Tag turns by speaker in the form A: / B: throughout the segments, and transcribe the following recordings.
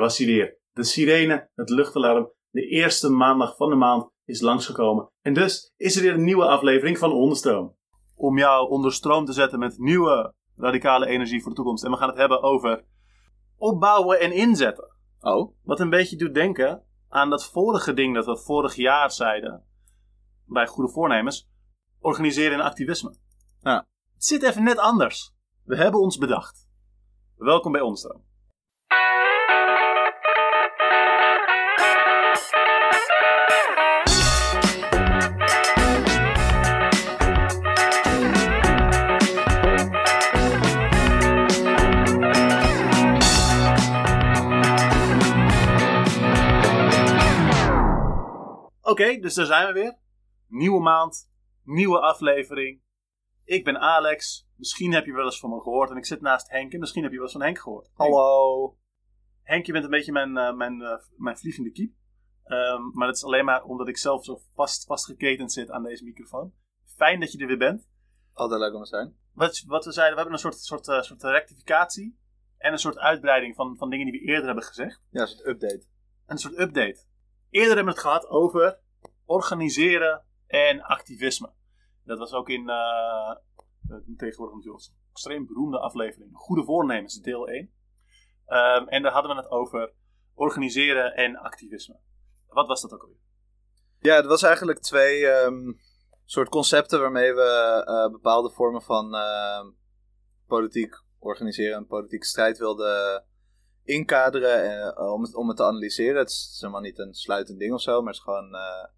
A: was hij weer. De sirene, het luchtalarm, de eerste maandag van de maand is langsgekomen. En dus is er weer een nieuwe aflevering van Onderstroom. Om jou onder stroom te zetten met nieuwe radicale energie voor de toekomst. En we gaan het hebben over opbouwen en inzetten.
B: Oh,
A: Wat een beetje doet denken aan dat vorige ding dat we vorig jaar zeiden. Bij Goede Voornemens. Organiseren en activisme.
B: Ja.
A: Het zit even net anders. We hebben ons bedacht. Welkom bij Onderstroom. Oké, dus daar zijn we weer. Nieuwe maand, nieuwe aflevering. Ik ben Alex. Misschien heb je wel eens van me gehoord. En ik zit naast Henk. En misschien heb je wel eens van Henk gehoord.
B: hallo.
A: Henk, je bent een beetje mijn, eh, mijn, eh, mijn vliegende kiep. Ehm, maar dat is alleen maar omdat ik zelf zo vast, vastgeketend zit aan deze microfoon. Fijn dat je er weer bent.
B: Altijd leuk om te zijn.
A: Wat, wat we zeiden, we hebben een soort, soort, eh, soort rectificatie. En een soort uitbreiding van, van dingen die we eerder hebben gezegd.
B: Ja, is het update.
A: een soort update. Eerder hebben we het gehad over organiseren en activisme. Dat was ook in eh, eh, tegenwoordig natuurlijk een extreem beroemde aflevering. Goede voornemens, deel 1. Ehm, en daar hadden we het over organiseren en activisme. Wat was dat ook alweer?
B: Ja, het was eigenlijk twee ehm, soort concepten waarmee we eh, bepaalde vormen van ehm, politiek organiseren en politieke strijd wilden inkaderen eh, om, het, om het te analyseren. Het is helemaal niet een sluitend ding of zo, maar het is gewoon eh,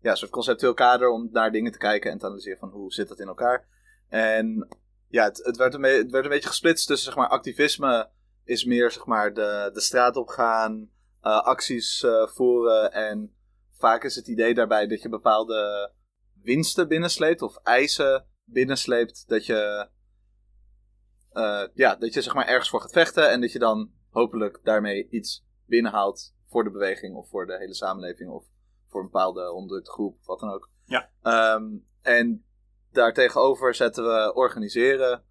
B: ja, een soort conceptueel kader om naar dingen te kijken en te analyseren van hoe zit dat in elkaar. En ja, het, het, werd, een werd een beetje gesplitst tussen zeg maar, activisme is meer zeg maar, de, de straat op gaan, eh, acties voeren en vaak is het idee daarbij dat je bepaalde winsten binnensleept of eisen binnensleept dat je ja, dat je zeg maar ergens voor gaat vechten en dat je dan hopelijk daarmee iets binnenhaalt voor de beweging of voor de hele samenleving of voor een bepaalde onderdrukte groep wat dan ook.
A: Ja.
B: Ehm, en daartegenover zetten we organiseren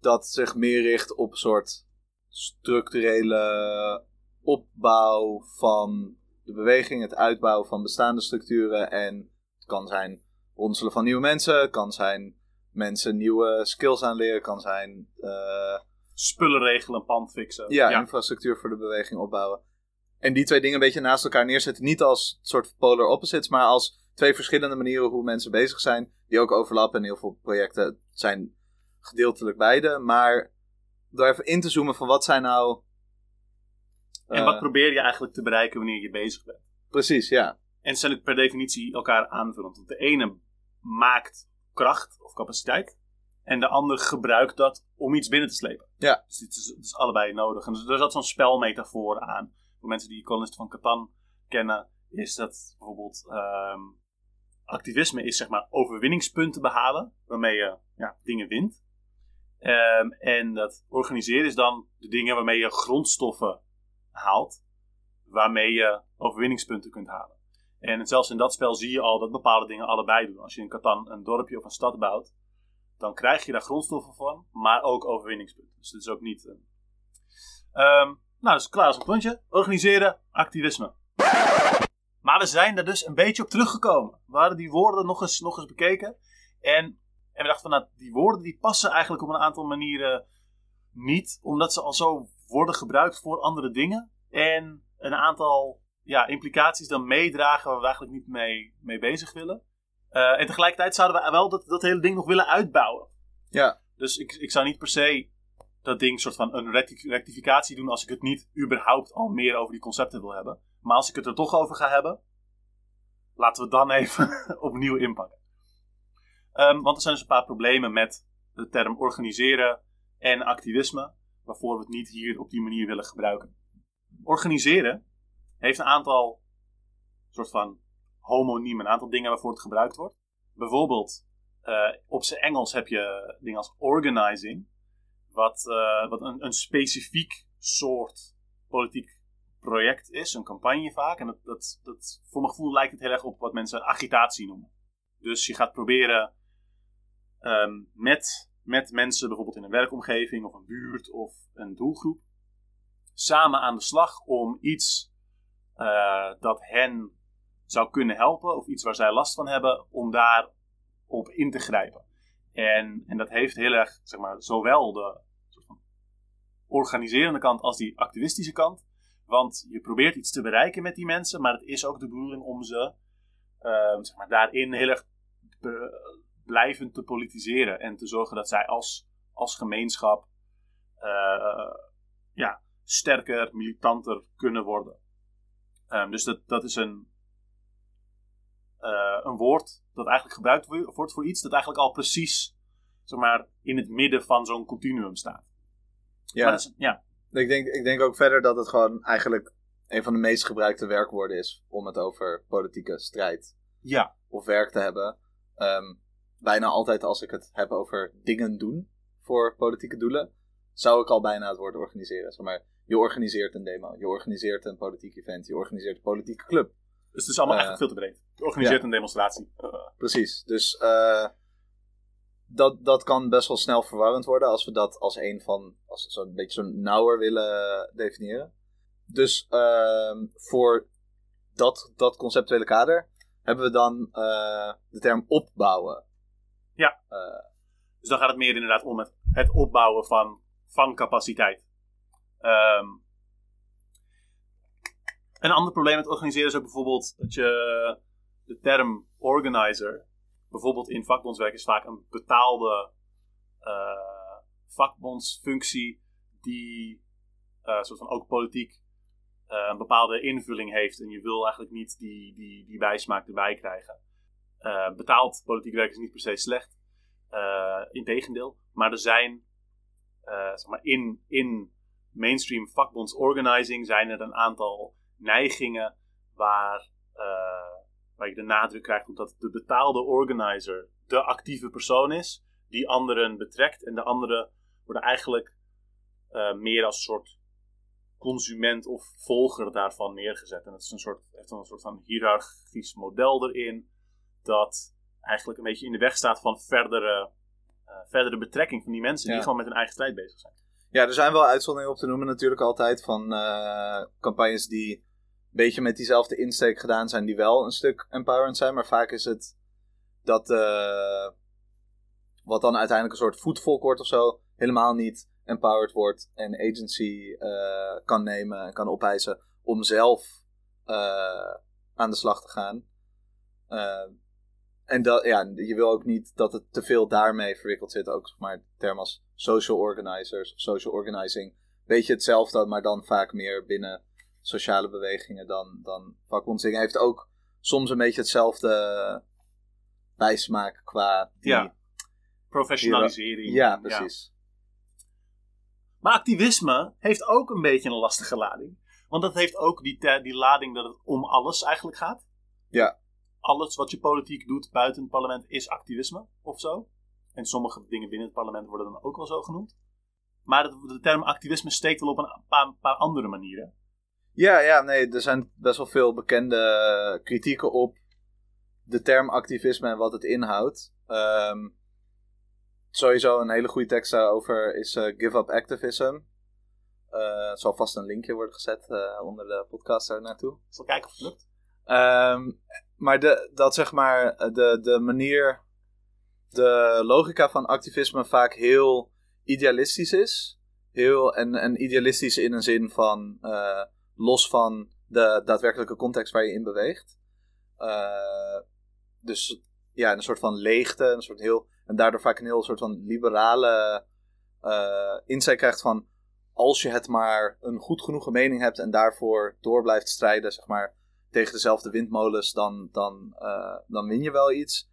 B: dat zich meer richt op een soort structurele opbouw van de beweging, het uitbouwen van bestaande structuren en het kan zijn ronselen van nieuwe mensen, het kan zijn mensen nieuwe skills aanleren, kan zijn eh,
A: Spullen regelen, pand fixen.
B: ja, infrastructuur voor de beweging opbouwen. En die twee dingen een beetje naast elkaar neerzetten. Niet als soort polar opposites, maar als twee verschillende manieren hoe mensen bezig zijn. Die ook overlappen. En heel veel projecten zijn gedeeltelijk beide. Maar door even in te zoomen van wat zijn nou...
A: En
B: eh,
A: wat probeer je eigenlijk te bereiken wanneer je bezig bent?
B: Precies, ja.
A: En ze zijn ook per definitie elkaar aanvullend. Want de ene maakt kracht of capaciteit. En de ander gebruikt dat om iets binnen te slepen.
B: Ja.
A: Dus het is, het is allebei nodig. En dus, er zat zo'n spelmetafoor aan. Voor mensen die Colonist van Catan kennen, is dat bijvoorbeeld ehm, activisme is zeg maar overwinningspunten behalen. Waarmee je ja, dingen wint. Ehm, en dat organiseren is dan de dingen waarmee je grondstoffen haalt. Waarmee je overwinningspunten kunt halen. En zelfs in dat spel zie je al dat bepaalde dingen allebei doen. Als je in Catan een dorpje of een stad bouwt, dan krijg je daar grondstoffen van, maar ook overwinningspunten. Dus het is ook niet. een- Ehm, nou, dus klaar als een klontje. Organiseren, activisme. Maar we zijn er dus een beetje op teruggekomen. We hadden die woorden nog eens, nog eens bekeken. En, en we dachten van, nou, die woorden die passen eigenlijk op een aantal manieren niet. Omdat ze al zo worden gebruikt voor andere dingen. En een aantal ja, implicaties dan meedragen waar we eigenlijk niet mee, mee bezig willen. Eh, en tegelijkertijd zouden we wel dat, dat hele ding nog willen uitbouwen.
B: Ja,
A: Dus ik, ik zou niet per se dat ding soort van een recti- rectificatie doen als ik het niet überhaupt al meer over die concepten wil hebben. Maar als ik het er toch over ga hebben, laten we het dan even opnieuw inpakken. Ehm, want er zijn dus een paar problemen met de term organiseren en activisme, waarvoor we het niet hier op die manier willen gebruiken. Organiseren heeft een aantal soort van homoniemen, een aantal dingen waarvoor het gebruikt wordt. Bijvoorbeeld, eh, op zijn Engels heb je dingen als organizing, wat, eh, wat een, een specifiek soort politiek project is, een campagne vaak. En dat, dat, dat, voor mijn gevoel lijkt het heel erg op wat mensen agitatie noemen. Dus je gaat proberen ehm, met, met mensen, bijvoorbeeld in een werkomgeving of een buurt of een doelgroep, samen aan de slag om iets eh, dat hen zou kunnen helpen, of iets waar zij last van hebben, om daar op in te grijpen. En, en dat heeft heel erg, zeg maar, zowel de organiserende kant als die activistische kant. Want je probeert iets te bereiken met die mensen, maar het is ook de bedoeling om ze uh, zeg maar, daarin heel erg blijvend te politiseren. En te zorgen dat zij als, als gemeenschap uh, ja, sterker, militanter kunnen worden. Um, dus dat, dat is een, uh, een woord dat eigenlijk gebruikt wordt voor iets dat eigenlijk al precies zeg maar, in het midden van zo'n continuum staat.
B: Ja.
A: Is, ja.
B: Ik, denk, ik denk ook verder dat het gewoon eigenlijk een van de meest gebruikte werkwoorden is om het over politieke strijd
A: ja.
B: of werk te hebben. Um, bijna altijd als ik het heb over dingen doen voor politieke doelen, zou ik al bijna het woord organiseren. Zeg maar, je organiseert een demo, je organiseert een politiek event, je organiseert een politieke club.
A: Dus het is allemaal uh, eigenlijk veel te breed. Je organiseert ja. een demonstratie.
B: Precies. Dus uh, dat, dat kan best wel snel verwarrend worden als we dat als een van, als zo'n beetje zo'n nauwer willen definiëren. Dus ehm, voor dat, dat conceptuele kader hebben we dan uh, de term opbouwen.
A: Ja. Uh, dus dan gaat het meer inderdaad om het, het opbouwen van, van capaciteit. Um, een ander probleem met organiseren is ook bijvoorbeeld dat je de term organizer, bijvoorbeeld in vakbondswerk, is vaak een betaalde uh, vakbondsfunctie die uh, soort van ook politiek uh, een bepaalde invulling heeft. En je wil eigenlijk niet die, die, die bijsmaak erbij krijgen. Betaald politiek werk is niet per se slecht. Integendeel. Maar er zijn zeg maar in, in mainstream vakbondsorganizing zijn er een aantal neigingen waar, waar je de nadruk krijgt op dat de betaalde organizer de actieve persoon is. Die anderen betrekt. En de anderen worden eigenlijk meer als een soort consument of volger daarvan neergezet. En het is een soort, heeft een soort van hiërarchisch model erin, dat eigenlijk een beetje in de weg staat van verdere, uh, verdere betrekking van die mensen die
B: Ja.
A: gewoon met hun eigen strijd bezig zijn.
B: Ja, er zijn wel uitzonderingen op te noemen natuurlijk altijd van eh, campagnes die beetje met diezelfde insteek gedaan zijn, die wel een stuk empowerend zijn. Maar vaak is het dat eh, wat dan uiteindelijk een soort voetvolk wordt of zo, helemaal niet empowered wordt en agency uh, kan nemen en kan opeisen om zelf uh, aan de slag te gaan. En dat, ja, je wil ook niet dat het te veel daarmee verwikkeld zit. Ook maar termen als social organizers of social organizing. Beetje hetzelfde, maar dan vaak meer binnen sociale bewegingen dan, dan vakbondsdingen. Heeft ook soms een beetje hetzelfde bijsmaak qua die...
A: Ja. Professionalisering.
B: Ja, precies.
A: Ja. Maar activisme heeft ook een beetje een lastige lading. Want dat heeft ook die, die lading dat het om alles eigenlijk gaat.
B: Ja.
A: Alles wat je politiek doet buiten het parlement is activisme of zo. En sommige dingen binnen het parlement worden dan ook wel zo genoemd. Maar de, de term activisme steekt wel op een paar, paar, andere manieren.
B: Ja, ja, nee, er zijn best wel veel bekende kritieken op de term activisme en wat het inhoudt. Um, sowieso een hele goede tekst daarover is uh, Give Up Activism. Uh, er zal vast een linkje worden gezet uh, onder de podcast daar naartoe.
A: Ik zal kijken of het lukt.
B: Um, maar de, dat zeg maar de, de manier, de logica van activisme vaak heel idealistisch is. Heel, en, en idealistisch in een zin van los van de daadwerkelijke context waar je in beweegt. dus ja, een soort van leegte, een soort heel en daardoor vaak een heel soort van liberale uh, inzicht krijgt van als je het maar een goed genoegen mening hebt en daarvoor door blijft strijden, zeg maar, tegen dezelfde windmolens, dan, dan, uh, dan win je wel iets.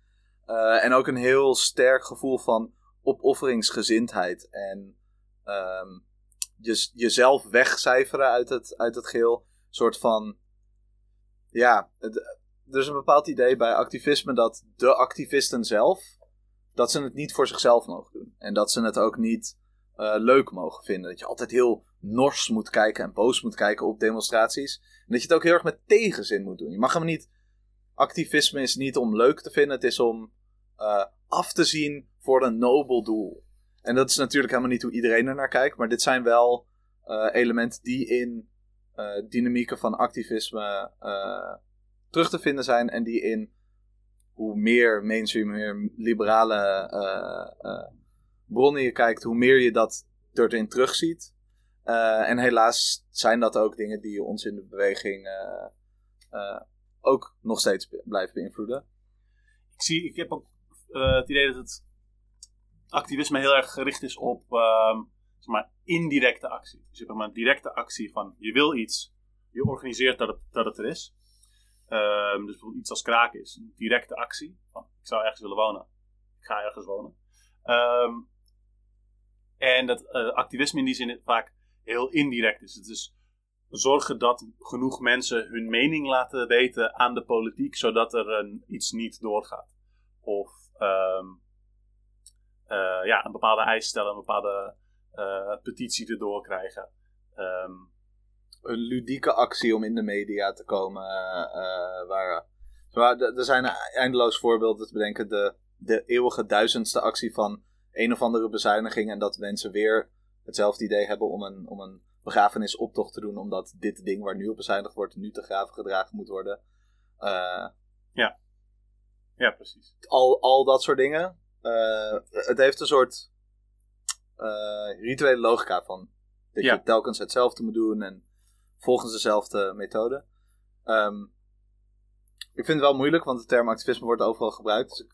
B: En ook een heel sterk gevoel van opofferingsgezindheid en um, je, jezelf wegcijferen uit het, uit het geheel. Een soort van, ja, er is een bepaald idee bij activisme dat de activisten zelf dat ze het niet voor zichzelf mogen doen. En dat ze het ook niet uh, leuk mogen vinden. Dat je altijd heel nors moet kijken en boos moet kijken op demonstraties. En dat je het ook heel erg met tegenzin moet doen. Je mag hem niet. Activisme is niet om leuk te vinden, het is om uh, af te zien voor een nobel doel. En dat is natuurlijk helemaal niet hoe iedereen er naar kijkt, maar dit zijn wel eh, elementen die in eh, dynamieken van activisme eh, terug te vinden zijn. En die in hoe meer mainstream, meer liberale bronnen je kijkt, hoe meer je dat erin terugziet. En helaas zijn dat ook dingen die ons in de beweging ook nog steeds blijven beïnvloeden.
A: ik, zie, ik heb ook het idee dat het activisme heel erg gericht is op ehm, zeg maar, indirecte actie. Dus je hebt een directe actie van je wil iets, je organiseert dat het, dat het er is. Ehm, dus bijvoorbeeld iets als kraken is een directe actie. Van, ik zou ergens willen wonen. Ik ga ergens wonen. Ehm, en dat eh, activisme in die zin vaak heel indirect is. Het is zorgen dat genoeg mensen hun mening laten weten aan de politiek, zodat er een, iets niet doorgaat. Of ja, een bepaalde eis stellen, een bepaalde eh, petitie erdoor krijgen. Ehm,
B: een ludieke actie om in de media te komen. eh, eh, waar, waar, er zijn eindeloos voorbeelden te bedenken. De, de eeuwige duizendste actie van een of andere bezuiniging. En dat mensen weer hetzelfde idee hebben om een, om een begrafenisoptocht te doen. Omdat dit ding waar nu op bezuinigd wordt, nu te graven gedragen moet worden. Eh,
A: ja, precies.
B: al, al dat soort dingen. Eh, het heeft een soort eh, rituele logica van dat
A: Ja.
B: je telkens hetzelfde moet doen en volgens dezelfde methode. Ehm, ik vind het wel moeilijk, want de term activisme wordt overal gebruikt. Dus ik,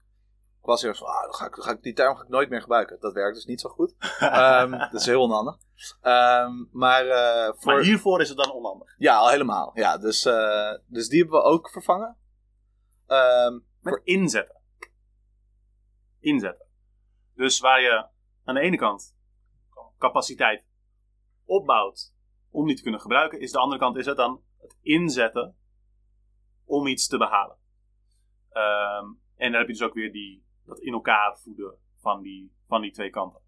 B: was eerst van, ah, dan ga ik, dan ga ik, die term ga ik nooit meer gebruiken. Dat werkt dus niet zo goed. Ehm, dat is heel onhandig. Ehm, maar eh, voor...
A: Maar hiervoor is het dan onhandig.
B: Ja, al helemaal. Ja, dus, dus die hebben we ook vervangen.
A: Met inzetten. Inzetten. Dus waar je aan de ene kant capaciteit opbouwt om die te kunnen gebruiken, is de andere kant is het dan het inzetten om iets te behalen. Ehm, en dan heb je dus ook weer die, dat in elkaar voeden van die, van die twee kanten.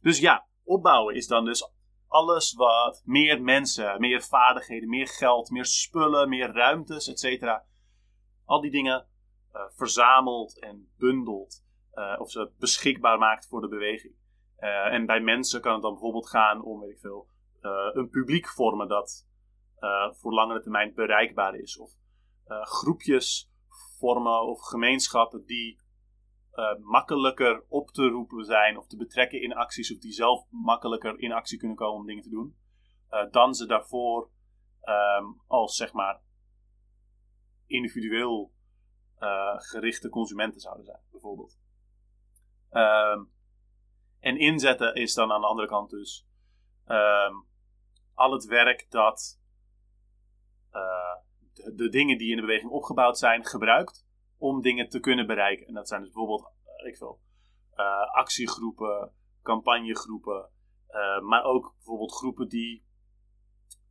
A: Dus ja, opbouwen is dan dus alles wat meer mensen, meer vaardigheden, meer geld, meer spullen, meer ruimtes, etc. Al die dingen eh, verzamelt en bundelt. Eh, of ze beschikbaar maakt voor de beweging. Eh, en bij mensen kan het dan bijvoorbeeld gaan om, weet ik veel, eh, een publiek vormen dat voor langere termijn bereikbaar is. Of groepjes vormen of gemeenschappen die makkelijker op te roepen zijn of te betrekken in acties of die zelf makkelijker in actie kunnen komen om dingen te doen. dan ze daarvoor ehm, als zeg maar individueel gerichte consumenten zouden zijn, bijvoorbeeld. Ehm, en inzetten is dan aan de andere kant dus ehm, al het werk dat eh, de, dingen die in de beweging opgebouwd zijn, gebruikt om dingen te kunnen bereiken. En dat zijn dus bijvoorbeeld, ik veel, eh, actiegroepen, campagnegroepen, eh, maar ook bijvoorbeeld groepen die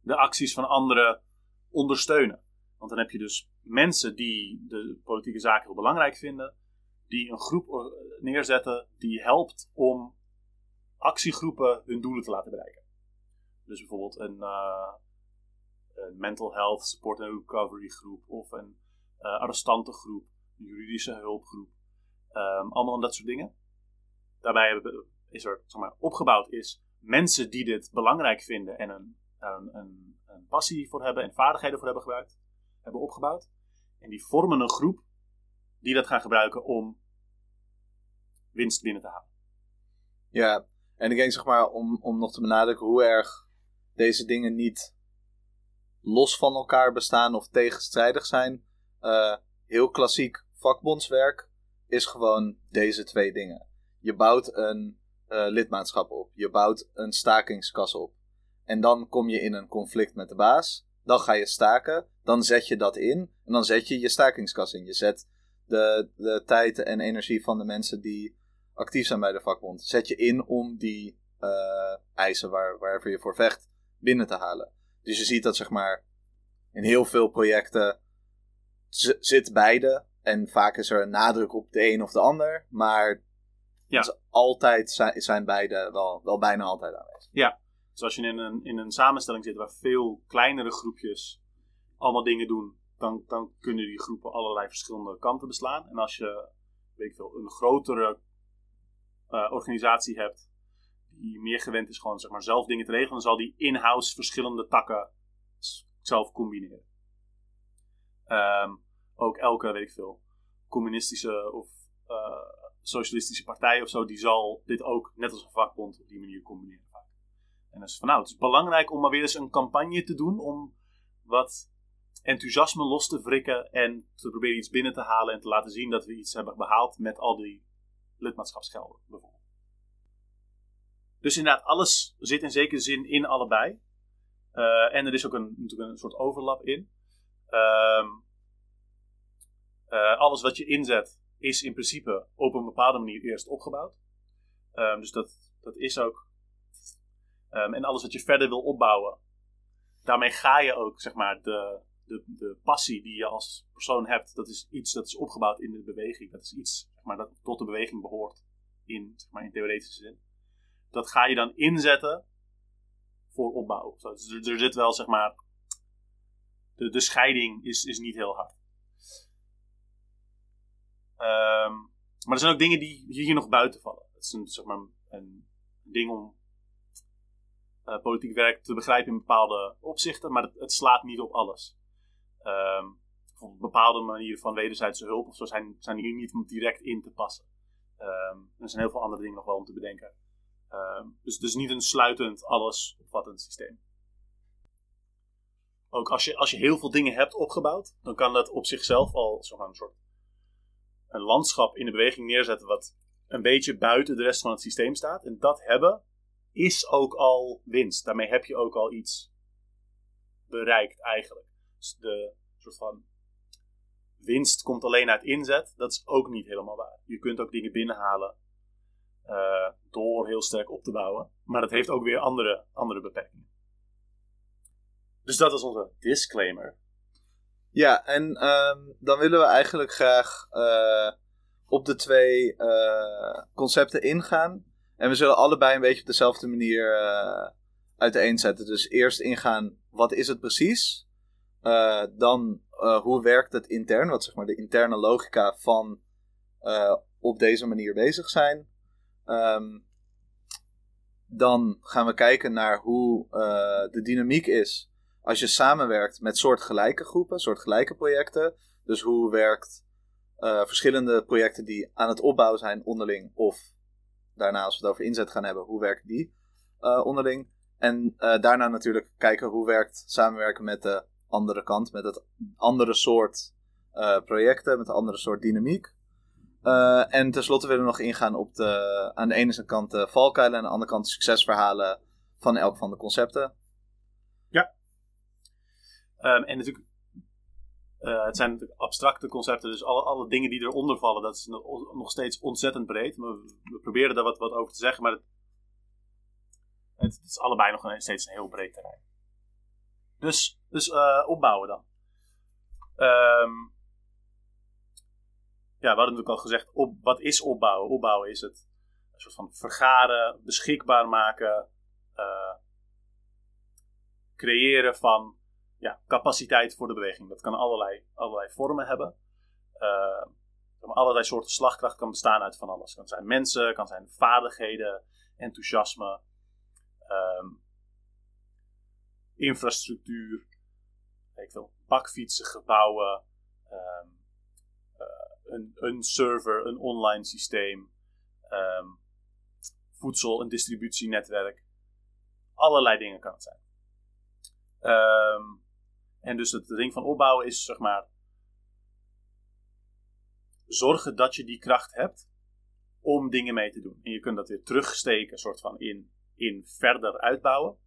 A: de acties van anderen ondersteunen. Want dan heb je dus mensen die de politieke zaken heel belangrijk vinden, die een groep eh, neerzetten die helpt om actiegroepen hun doelen te laten bereiken. Dus bijvoorbeeld een, eh, een mental health support and recovery groep of een eh arrestantengroep, een juridische hulpgroep. Ehm, allemaal dat soort dingen. Daarbij is er zeg maar, opgebouwd is mensen die dit belangrijk vinden en een, een, een, een passie voor hebben en vaardigheden voor hebben gebruikt, hebben opgebouwd. En die vormen een groep die dat gaan gebruiken om winst binnen te halen.
B: Ja, en ik denk zeg maar om, om nog te benadrukken hoe erg deze dingen niet los van elkaar bestaan of tegenstrijdig zijn. Eh, heel klassiek vakbondswerk is gewoon deze twee dingen. Je bouwt een eh, lidmaatschap op, je bouwt een stakingskas op. En dan kom je in een conflict met de baas. Dan ga je staken, dan zet je dat in en dan zet je je stakingskas in. Je zet de, de tijd en energie van de mensen die actief zijn bij de vakbond, zet je in om die eh, eisen waar, waarvoor je voor vecht binnen te halen. Dus je ziet dat zeg maar in heel veel projecten zit beide. En vaak is er een nadruk op de een of de ander. Maar
A: Ja.
B: dus altijd zijn, zijn beide wel, wel bijna altijd aanwezig.
A: Dus als je in een, in een samenstelling zit waar veel kleinere groepjes allemaal dingen doen, dan, dan kunnen die groepen allerlei verschillende kanten beslaan. En als je weet ik veel, een grotere eh, organisatie hebt, die meer gewend is gewoon zeg maar, zelf dingen te regelen, dan zal die in-house verschillende takken zelf combineren. Ehm, ook elke, weet ik veel, communistische of uh, socialistische partij of zo, die zal dit ook net als een vakbond op die manier combineren. En dat is van nou, het is belangrijk om maar weer eens een campagne te doen om wat enthousiasme los te wrikken en te proberen iets binnen te halen en te laten zien dat we iets hebben behaald met al die lidmaatschapsgelden bijvoorbeeld. Dus inderdaad, alles zit in zekere zin in allebei. Uh, en er is ook een, natuurlijk een soort overlap in. Uh, uh, alles wat je inzet is in principe op een bepaalde manier eerst opgebouwd. Um, dus dat, dat is ook. Um, en alles wat je verder wil opbouwen, daarmee ga je ook zeg maar de, de, de passie die je als persoon hebt, dat is iets dat is opgebouwd in de beweging. Dat is iets maar, dat tot de beweging behoort in, zeg maar, in theoretische zin. Dat ga je dan inzetten voor opbouw. Dus er, zit wel zeg maar. De, de scheiding is, is niet heel hard. Um, maar er zijn ook dingen die hier nog buiten vallen. Het is een, zeg maar, een ding om uh, politiek werk te begrijpen in bepaalde opzichten, maar het, het slaat niet op alles. Um, bepaalde manieren van wederzijdse hulp of zo zijn, zijn hier niet direct in te passen. Um, er zijn heel veel andere dingen nog wel om te bedenken. Um, dus, dus niet een sluitend, alles opvattend systeem. Ook als je, als je heel veel dingen hebt opgebouwd, dan kan dat op zichzelf al zo'n soort een landschap in de beweging neerzetten wat een beetje buiten de rest van het systeem staat. En dat hebben is ook al winst. Daarmee heb je ook al iets bereikt eigenlijk. Dus de soort van winst komt alleen uit inzet. Dat is ook niet helemaal waar. Je kunt ook dingen binnenhalen uh, door heel sterk op te bouwen. Maar dat heeft ook weer andere, andere beperkingen. Dus dat is onze disclaimer.
B: Ja, en um, dan willen we eigenlijk graag uh, op de twee uh, concepten ingaan. En we zullen allebei een beetje op dezelfde manier uiteenzetten. Dus eerst ingaan, wat is het precies? dan, hoe werkt het intern? Wat zeg maar de interne logica van op deze manier bezig zijn. Um, dan gaan we kijken naar hoe de dynamiek is als je samenwerkt met soortgelijke groepen, soortgelijke projecten. Dus hoe werkt verschillende projecten die aan het opbouwen zijn onderling, of daarna als we het over inzet gaan hebben, hoe werken die onderling? En daarna natuurlijk kijken hoe werkt samenwerken met de andere kant, met het andere soort projecten, met een andere soort dynamiek. en tenslotte willen we nog ingaan op de, aan de ene kant de valkuilen en aan de andere kant de succesverhalen van elk van de concepten.
A: Um, en natuurlijk, uh, het zijn abstracte concepten, dus alle, alle dingen die eronder vallen, dat is nog steeds ontzettend breed. We, proberen daar wat, wat over te zeggen, maar het, het, is allebei nog steeds een heel breed terrein. Dus, dus uh, opbouwen dan. Um, ja, we hadden natuurlijk al gezegd, op, wat is opbouwen? Opbouwen is het een soort van vergaren, beschikbaar maken, uh, creëren van ja, capaciteit voor de beweging. Dat kan allerlei, allerlei vormen hebben. Uh, allerlei soorten slagkracht kan bestaan uit van alles. Het kan zijn mensen, kan zijn vaardigheden, enthousiasme, um, infrastructuur, weet veel, bakfietsen, gebouwen, um, uh, een, een, server, een online systeem, um, voedsel, een distributienetwerk. Allerlei dingen kan het zijn. Um, en dus het ding van opbouwen is, zeg maar, zorgen dat je die kracht hebt om dingen mee te doen. En je kunt dat weer terugsteken, soort van in, in verder uitbouwen.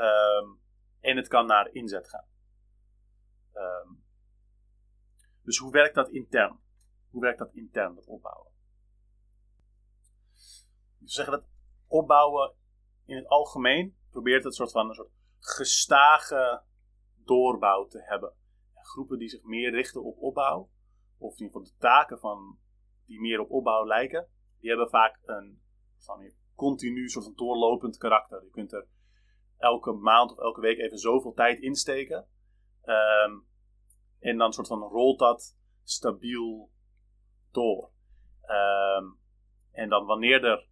A: Um, en het kan naar inzet gaan. Um, dus hoe werkt dat intern? Hoe werkt dat intern, dat opbouwen? We zeggen dat opbouwen in het algemeen probeert het soort van een soort gestage doorbouw te hebben. groepen die zich meer richten op opbouw, of in ieder geval de taken van, die meer op opbouw lijken, die hebben vaak een continu soort van doorlopend karakter. Je kunt er elke maand of elke week even zoveel tijd insteken. Um, en dan soort van rolt dat stabiel door. Um, en dan wanneer er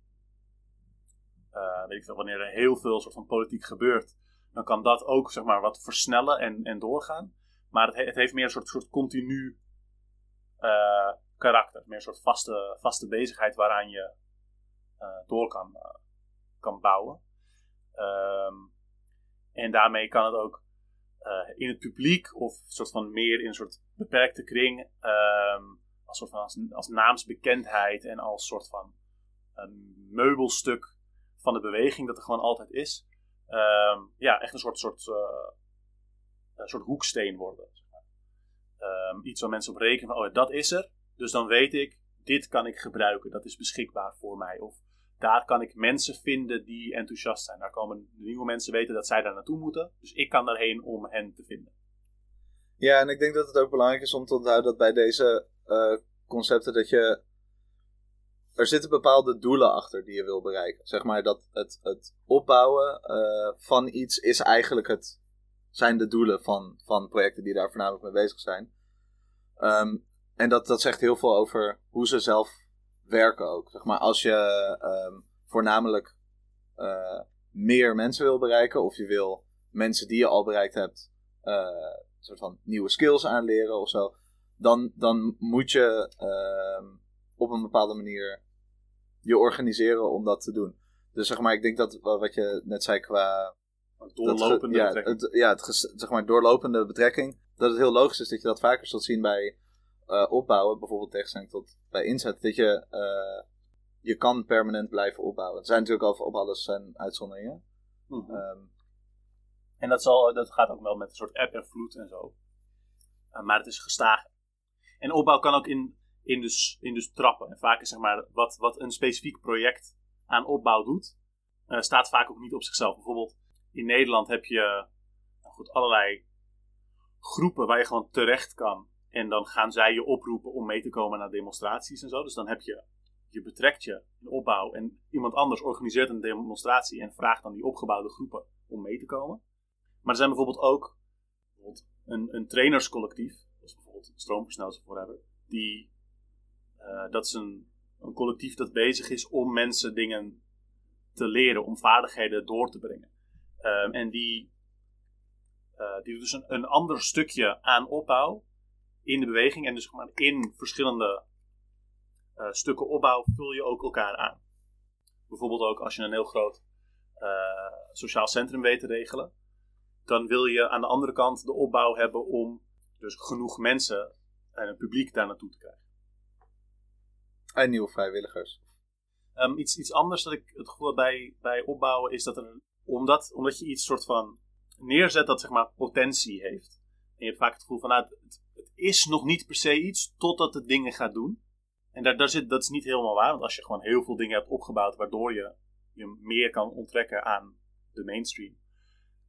A: eh, weet ik veel, wanneer er heel veel soort van politiek gebeurt, dan kan dat ook zeg maar wat versnellen en, en doorgaan. Maar het, he- het heeft meer een soort, soort continu eh, karakter. Meer een soort vaste, vaste bezigheid waaraan je eh, door kan, kan bouwen. Ehm, en daarmee kan het ook eh, in het publiek of soort van meer in een soort beperkte kring ehm, als, soort van als, naamsbekendheid en als soort van meubelstuk van de beweging dat er gewoon altijd is. Ehm, ja, echt een soort, soort, eh, een soort hoeksteen worden. Ehm, iets waar mensen op rekenen van, oh dat is er. Dus dan weet ik, dit kan ik gebruiken. Dat is beschikbaar voor mij. Of daar kan ik mensen vinden die enthousiast zijn. Daar komen nieuwe mensen weten dat zij daar naartoe moeten. Dus ik kan daarheen om hen te vinden.
B: Ja, en ik denk dat het ook belangrijk is om te onthouden dat bij deze eh, concepten dat je. Er zitten bepaalde doelen achter die je wil bereiken. Zeg maar dat het, het opbouwen eh, van iets is eigenlijk het. zijn de doelen van, van projecten die daar voornamelijk mee bezig zijn. Ehm, en dat, dat zegt heel veel over hoe ze zelf werken ook. Zeg maar als je ehm, voornamelijk eh, meer mensen wil bereiken, of je wil mensen die je al bereikt hebt. een soort van nieuwe skills aanleren of zo. Dan, dan moet je ehm, op een bepaalde manier je organiseren om dat te doen. Dus zeg maar, ik denk dat wa- wat je net zei qua. Dat
A: doorlopende
B: ja,
A: betrekking.
B: het, ja, het zeg maar doorlopende betrekking. Dat het heel logisch is dat je dat vaker zult zien bij eh, opbouwen. Bijvoorbeeld tegenstelling tot bij inzet. Dat je, eh, je kan permanent blijven opbouwen. Er zijn natuurlijk over op alles zijn uitzonderingen.
A: Mhm.
B: Ehm,
A: En dat, zal, dat gaat ook wel met een soort app en vloed en zo. Uh, maar het is gestaag. En opbouw kan ook in, in, dus, in dus trappen. En vaak is zeg maar wat, wat een specifiek project aan opbouw doet, eh, staat vaak ook niet op zichzelf. Bijvoorbeeld in Nederland heb je nou goed, allerlei groepen waar je gewoon terecht kan. En dan gaan zij je oproepen om mee te komen naar demonstraties en zo. Dus dan heb je, je betrekt je in opbouw en iemand anders organiseert een demonstratie en vraagt dan die opgebouwde groepen om mee te komen. Maar er zijn bijvoorbeeld ook bijvoorbeeld een, een trainerscollectief, zoals bijvoorbeeld Stroompersnel of whatever, die, eh, dat is een, een collectief dat bezig is om mensen dingen te leren, om vaardigheden door te brengen. Ehm, en die, eh, die doet dus een ander stukje aan opbouw in de beweging. En dus in verschillende eh, stukken opbouw vul je ook elkaar aan. Bijvoorbeeld ook als je een heel groot eh, sociaal centrum weet te regelen dan wil je aan de andere kant de opbouw hebben om dus genoeg mensen en een publiek daar naartoe te krijgen.
B: en nieuwe vrijwilligers.
A: Ehm, iets, iets anders dat ik het gevoel bij, bij opbouwen is dat er, omdat, omdat je iets soort van neerzet dat zeg maar potentie heeft. En je hebt vaak het gevoel van, nou, het is nog niet per se iets totdat het dingen gaat doen. En daar, daar zit, dat is niet helemaal waar, want als je gewoon heel veel dingen hebt opgebouwd waardoor je je meer kan onttrekken aan de mainstream,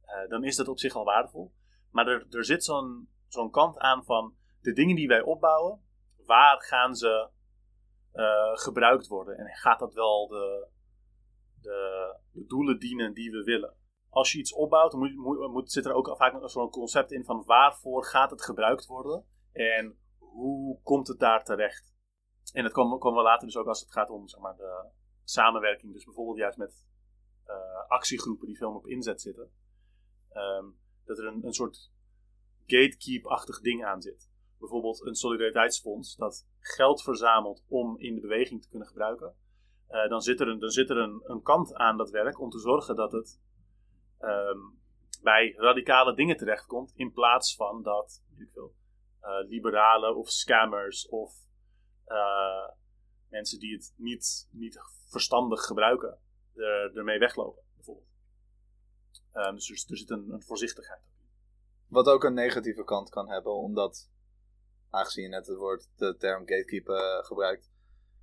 A: eh, dan is dat op zich al waardevol. Maar er, er zit zo'n zo'n kant aan van de dingen die wij opbouwen, waar gaan ze eh, gebruikt worden? En gaat dat wel de, de, doelen dienen die we willen? Als je iets opbouwt, moet, moet, moet- zit er ook vaak zo'n concept in van waarvoor gaat het gebruikt worden en hoe komt het daar terecht? En dat komen, komen we later dus ook als het gaat om zeg maar, de samenwerking. Dus bijvoorbeeld juist met eh, actiegroepen die veel op inzet zitten. Ehm, dat er een, een soort gatekeep-achtig ding aan zit. Bijvoorbeeld een solidariteitsfonds dat geld verzamelt om in de beweging te kunnen gebruiken. Eh, dan zit er, een, dan zit er een, een kant aan dat werk om te zorgen dat het ehm, bij radicale dingen terechtkomt. In plaats van dat ik veel, liberalen of scammers of eh, mensen die het niet, niet verstandig gebruiken er, ermee weglopen. Bijvoorbeeld. Ehm, dus er, er zit een, een voorzichtigheid op.
B: Wat ook een negatieve kant kan hebben, omdat, aangezien je net het woord, de term gatekeeper eh, gebruikt,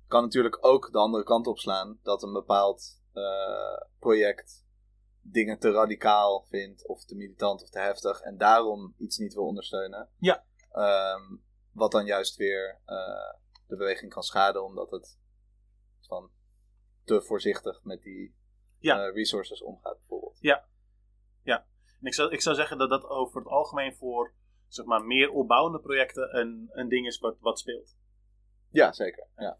B: kan natuurlijk ook de andere kant op slaan dat een bepaald eh, project dingen te radicaal vindt, of te militant of te heftig, en daarom iets niet wil ondersteunen.
A: Ja.
B: Ehm, wat dan juist weer eh, de beweging kan schaden, omdat het van te voorzichtig met die
A: Ja.
B: eh, resources omgaat, bijvoorbeeld.
A: En ik zou, ik zou zeggen dat dat over het algemeen voor zeg maar, meer opbouwende projecten een, een ding is wat, wat speelt.
B: Ja, zeker. Ja.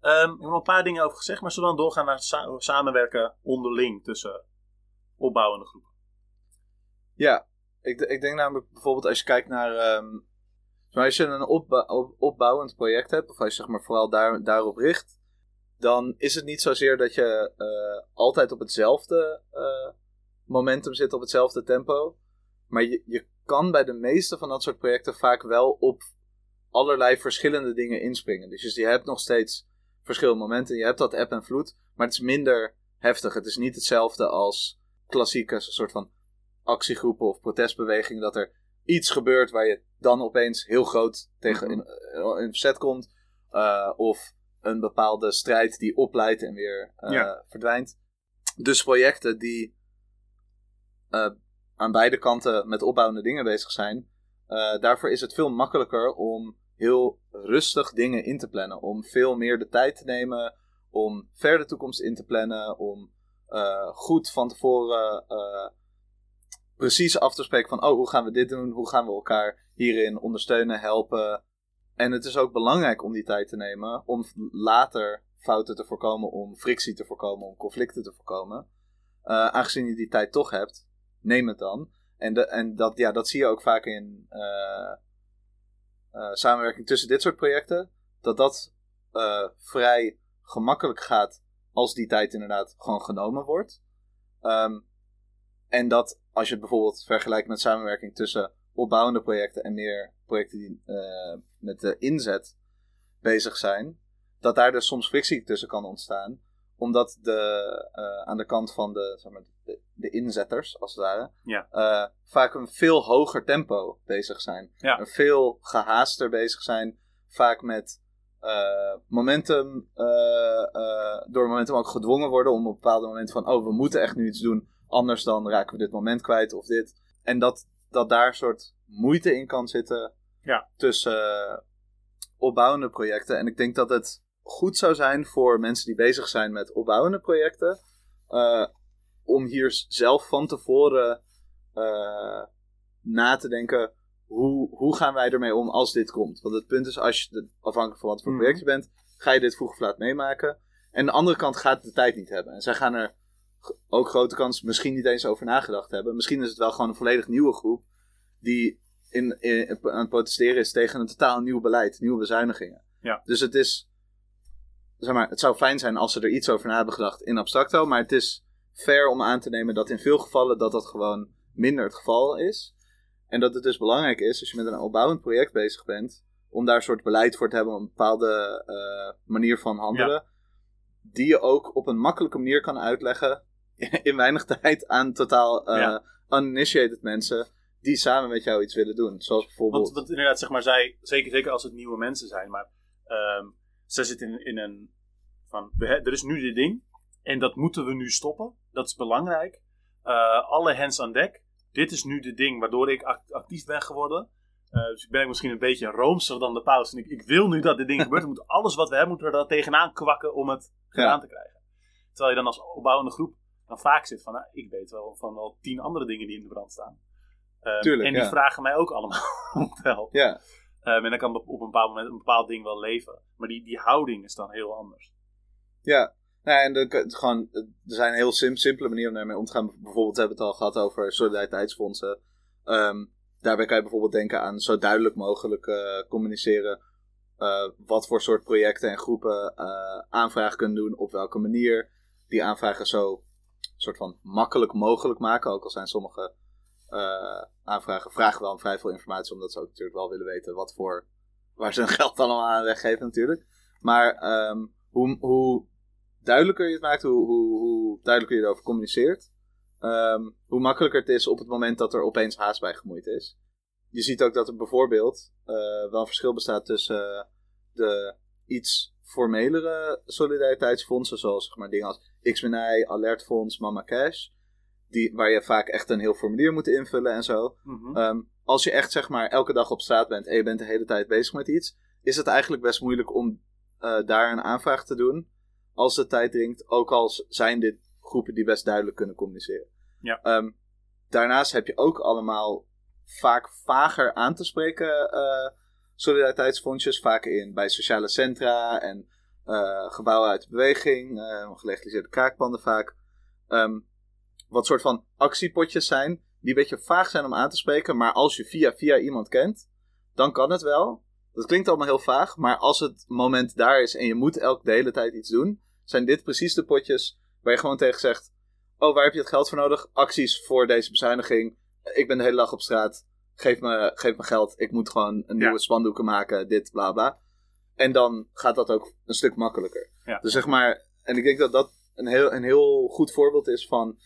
A: Ehm, ik heb een paar dingen over gezegd, maar zullen we dan doorgaan naar sa- samenwerken onderling tussen opbouwende groepen?
B: Ja, ik, ik denk namelijk bijvoorbeeld als je kijkt naar. ehm, als je een op- opbouwend project hebt, of als je zeg maar vooral daar, daarop richt, dan is het niet zozeer dat je eh, altijd op hetzelfde eh, momentum zit, op hetzelfde tempo. Maar je, je kan bij de meeste van dat soort projecten vaak wel op allerlei verschillende dingen inspringen. Dus je hebt nog steeds verschillende momenten. Je hebt dat eb en vloed, maar het is minder heftig. Het is niet hetzelfde als klassieke soort van actiegroepen of protestbewegingen. Dat er iets gebeurt waar je dan opeens heel groot tegen in, eh, in verzet komt. eh, of een bepaalde strijd die opleidt en weer eh,
A: Ja.
B: verdwijnt. Dus projecten die eh, aan beide kanten met opbouwende dingen bezig zijn. daarvoor is het veel makkelijker om heel rustig dingen in te plannen. Om veel meer de tijd te nemen. Om ver de toekomst in te plannen. Om goed van tevoren precies af te spreken van... Oh, hoe gaan we dit doen? Hoe gaan we elkaar hierin ondersteunen, helpen? En het is ook belangrijk om die tijd te nemen. Om later fouten te voorkomen. Om frictie te voorkomen. Om conflicten te voorkomen. Eh, aangezien je die tijd toch hebt, neem het dan. En, de, en dat, ja, dat zie je ook vaak in eh, eh, samenwerking tussen dit soort projecten. Dat dat vrij gemakkelijk gaat als die tijd inderdaad gewoon genomen wordt. Ehm, en dat als je het bijvoorbeeld vergelijkt met samenwerking tussen opbouwende projecten en meer projecten die eh, met de inzet bezig zijn, dat daar dus soms frictie tussen kan ontstaan omdat de, eh, aan de kant van de, zeg maar, de, de inzetters, als het ware,
A: Ja.
B: eh, vaak een veel hoger tempo bezig zijn.
A: Ja.
B: Een veel gehaaster bezig zijn. Vaak met momentum, door momentum ook gedwongen worden om op een bepaald moment van, oh, we moeten echt nu iets doen, anders dan raken we dit moment kwijt of dit. En dat, dat daar een soort moeite in kan zitten
A: Ja.
B: tussen eh, opbouwende projecten. En ik denk dat het goed zou zijn voor mensen die bezig zijn met opbouwende projecten. eh, om hier zelf van tevoren eh, na te denken. Hoe, hoe gaan wij ermee om als dit komt? Want het punt is, als je, de- afhankelijk van wat voor
A: Mhm.
B: project je bent, ga je dit vroeg of laat meemaken. En de andere kant gaat de tijd niet hebben. En zij gaan er ook grote kans misschien niet eens over nagedacht hebben. Misschien is het wel gewoon een volledig nieuwe groep die in, in, aan het protesteren is tegen een totaal nieuw beleid, nieuwe bezuinigingen.
A: Ja.
B: Dus het is, zeg maar, het zou fijn zijn als ze er iets over na hebben gedacht in abstracto, maar het is fair om aan te nemen dat in veel gevallen dat dat gewoon minder het geval is. En dat het dus belangrijk is, als je met een opbouwend project bezig bent, om daar een soort beleid voor te hebben, een bepaalde eh, manier van handelen, die je ook op een makkelijke manier kan uitleggen, in weinig tijd, aan totaal eh,
A: Ja.
B: uninitiated mensen, die samen met jou iets willen doen. Zoals bijvoorbeeld...
A: Want, want inderdaad, zeg maar, zij, zeker, zeker als het nieuwe mensen zijn, maar ehm zij zitten in, in een van, er is nu dit ding en dat moeten we nu stoppen. Dat is belangrijk. Eh, alle hands aan dek. Dit is nu dit ding waardoor ik act- actief ben geworden. Eh, dus ik ben misschien een beetje roomser dan de paus. En ik, ik wil nu dat dit ding gebeurt. We moeten alles wat we hebben, moeten we er tegenaan kwakken om het gedaan te krijgen. Terwijl je dan als opbouwende groep dan vaak zit van, nou, ik weet wel van wel tien andere dingen die in de brand staan. Ehm,
B: Tuurlijk,
A: en die
B: ja.
A: vragen mij ook allemaal om te helpen.
B: Ja,
A: Ehm, en dan kan op een bepaald moment een bepaald ding wel leven. Maar die, die houding is dan heel anders.
B: Ja, nou, en de, het, gewoon, er zijn heel sim, simpele manieren om daarmee om te gaan. Bijvoorbeeld hebben we het al gehad over solidariteitsfondsen. Ehm, daarbij kan je bijvoorbeeld denken aan zo duidelijk mogelijk eh, communiceren. eh, wat voor soort projecten en groepen eh aanvragen kunnen doen, op welke manier. Die aanvragen zo soort van makkelijk mogelijk maken. Ook al zijn sommige eh, aanvragen vragen wel vrij veel informatie, omdat ze ook natuurlijk wel willen weten wat voor, waar ze hun geld allemaal aan weggeven natuurlijk. Maar ehm, hoe, hoe duidelijker je het maakt, hoe, hoe, hoe duidelijker je erover communiceert, ehm, hoe makkelijker het is op het moment dat er opeens haast bij gemoeid is. Je ziet ook dat er bijvoorbeeld eh, wel een verschil bestaat tussen de iets formelere solidariteitsfondsen, zoals zeg maar dingen als XMNI, Alertfonds, Mama Cash, die, waar je vaak echt een heel formulier moet invullen en zo.
A: Mhm.
B: Ehm, als je echt zeg maar elke dag op straat bent en je bent de hele tijd bezig met iets, is het eigenlijk best moeilijk om eh, daar een aanvraag te doen. Als de tijd dringt, ook al zijn dit groepen die best duidelijk kunnen communiceren.
A: Ja.
B: Ehm, daarnaast heb je ook allemaal vaak vager aan te spreken eh, solidariteitsfondsjes, vaak in bij sociale centra en eh, gebouwen uit de beweging, uh, gelegaliseerde kraakpanden vaak. Ehm, wat soort van actiepotjes zijn, die een beetje vaag zijn om aan te spreken, maar als je via via iemand kent, dan kan het wel. Dat klinkt allemaal heel vaag, maar als het moment daar is en je moet elke de hele tijd iets doen, zijn dit precies de potjes waar je gewoon tegen zegt: Oh, waar heb je het geld voor nodig? Acties voor deze bezuiniging. Ik ben de hele dag op straat. Geef me, geef me geld. Ik moet gewoon een nieuwe spandoeken maken. Dit, bla bla. En dan gaat dat ook een stuk makkelijker. Dus zeg maar, en ik denk dat dat een heel, een heel goed voorbeeld is van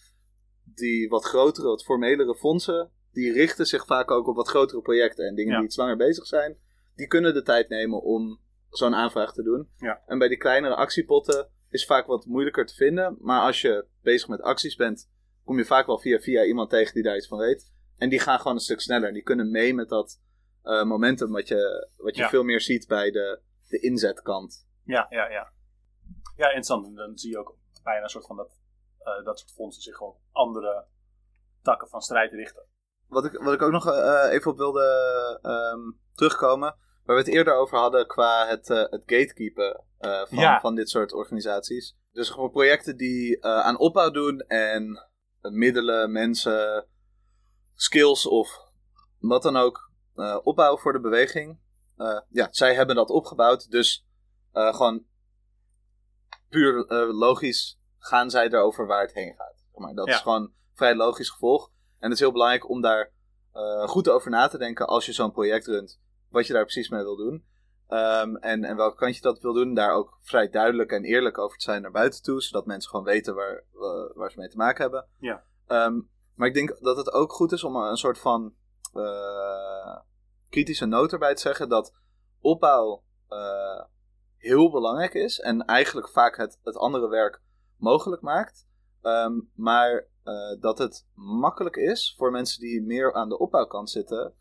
B: die wat grotere, wat formelere fondsen. Die richten zich vaak ook op wat grotere projecten en dingen die iets langer bezig zijn. Die kunnen de tijd nemen om zo'n aanvraag te doen.
A: Ja.
B: En bij die kleinere actiepotten is vaak wat moeilijker te vinden. Maar als je bezig met acties bent, kom je vaak wel via via iemand tegen die daar iets van weet. En die gaan gewoon een stuk sneller. Die kunnen mee met dat eh, momentum wat je, wat je
A: Ja.
B: veel meer ziet bij de, de inzetkant.
A: Ja, ja, ja. Ja, interessant. En dan zie je ook bijna een soort van dat, eh, dat soort fondsen zich gewoon op andere takken van strijd richten.
B: Wat ik, wat ik ook nog eh, even op wilde ehm, terugkomen. Waar we het eerder over hadden qua het, het gatekeepen van,
A: Ja.
B: van dit soort organisaties. Dus gewoon projecten die aan opbouw doen en middelen, mensen, skills of wat dan ook eh, opbouwen voor de beweging. Eh, ja, zij hebben dat opgebouwd, dus eh, gewoon puur logisch gaan zij erover waar het heen gaat. Maar dat
A: Ja.
B: is gewoon een vrij logisch gevolg. En het is heel belangrijk om daar goed over na te denken als je zo'n project runt. Wat je daar precies mee wil doen. Ehm, en, en welke kant je dat wil doen. Daar ook vrij duidelijk en eerlijk over te zijn naar buiten toe. Zodat mensen gewoon weten waar, waar ze mee te maken hebben.
A: Ja.
B: Ehm, maar ik denk dat het ook goed is om een soort van eh, kritische noot erbij te zeggen. Dat opbouw eh, heel belangrijk is. En eigenlijk vaak het, het andere werk mogelijk maakt. Ehm, maar eh, dat het makkelijk is voor mensen die meer aan de opbouwkant zitten.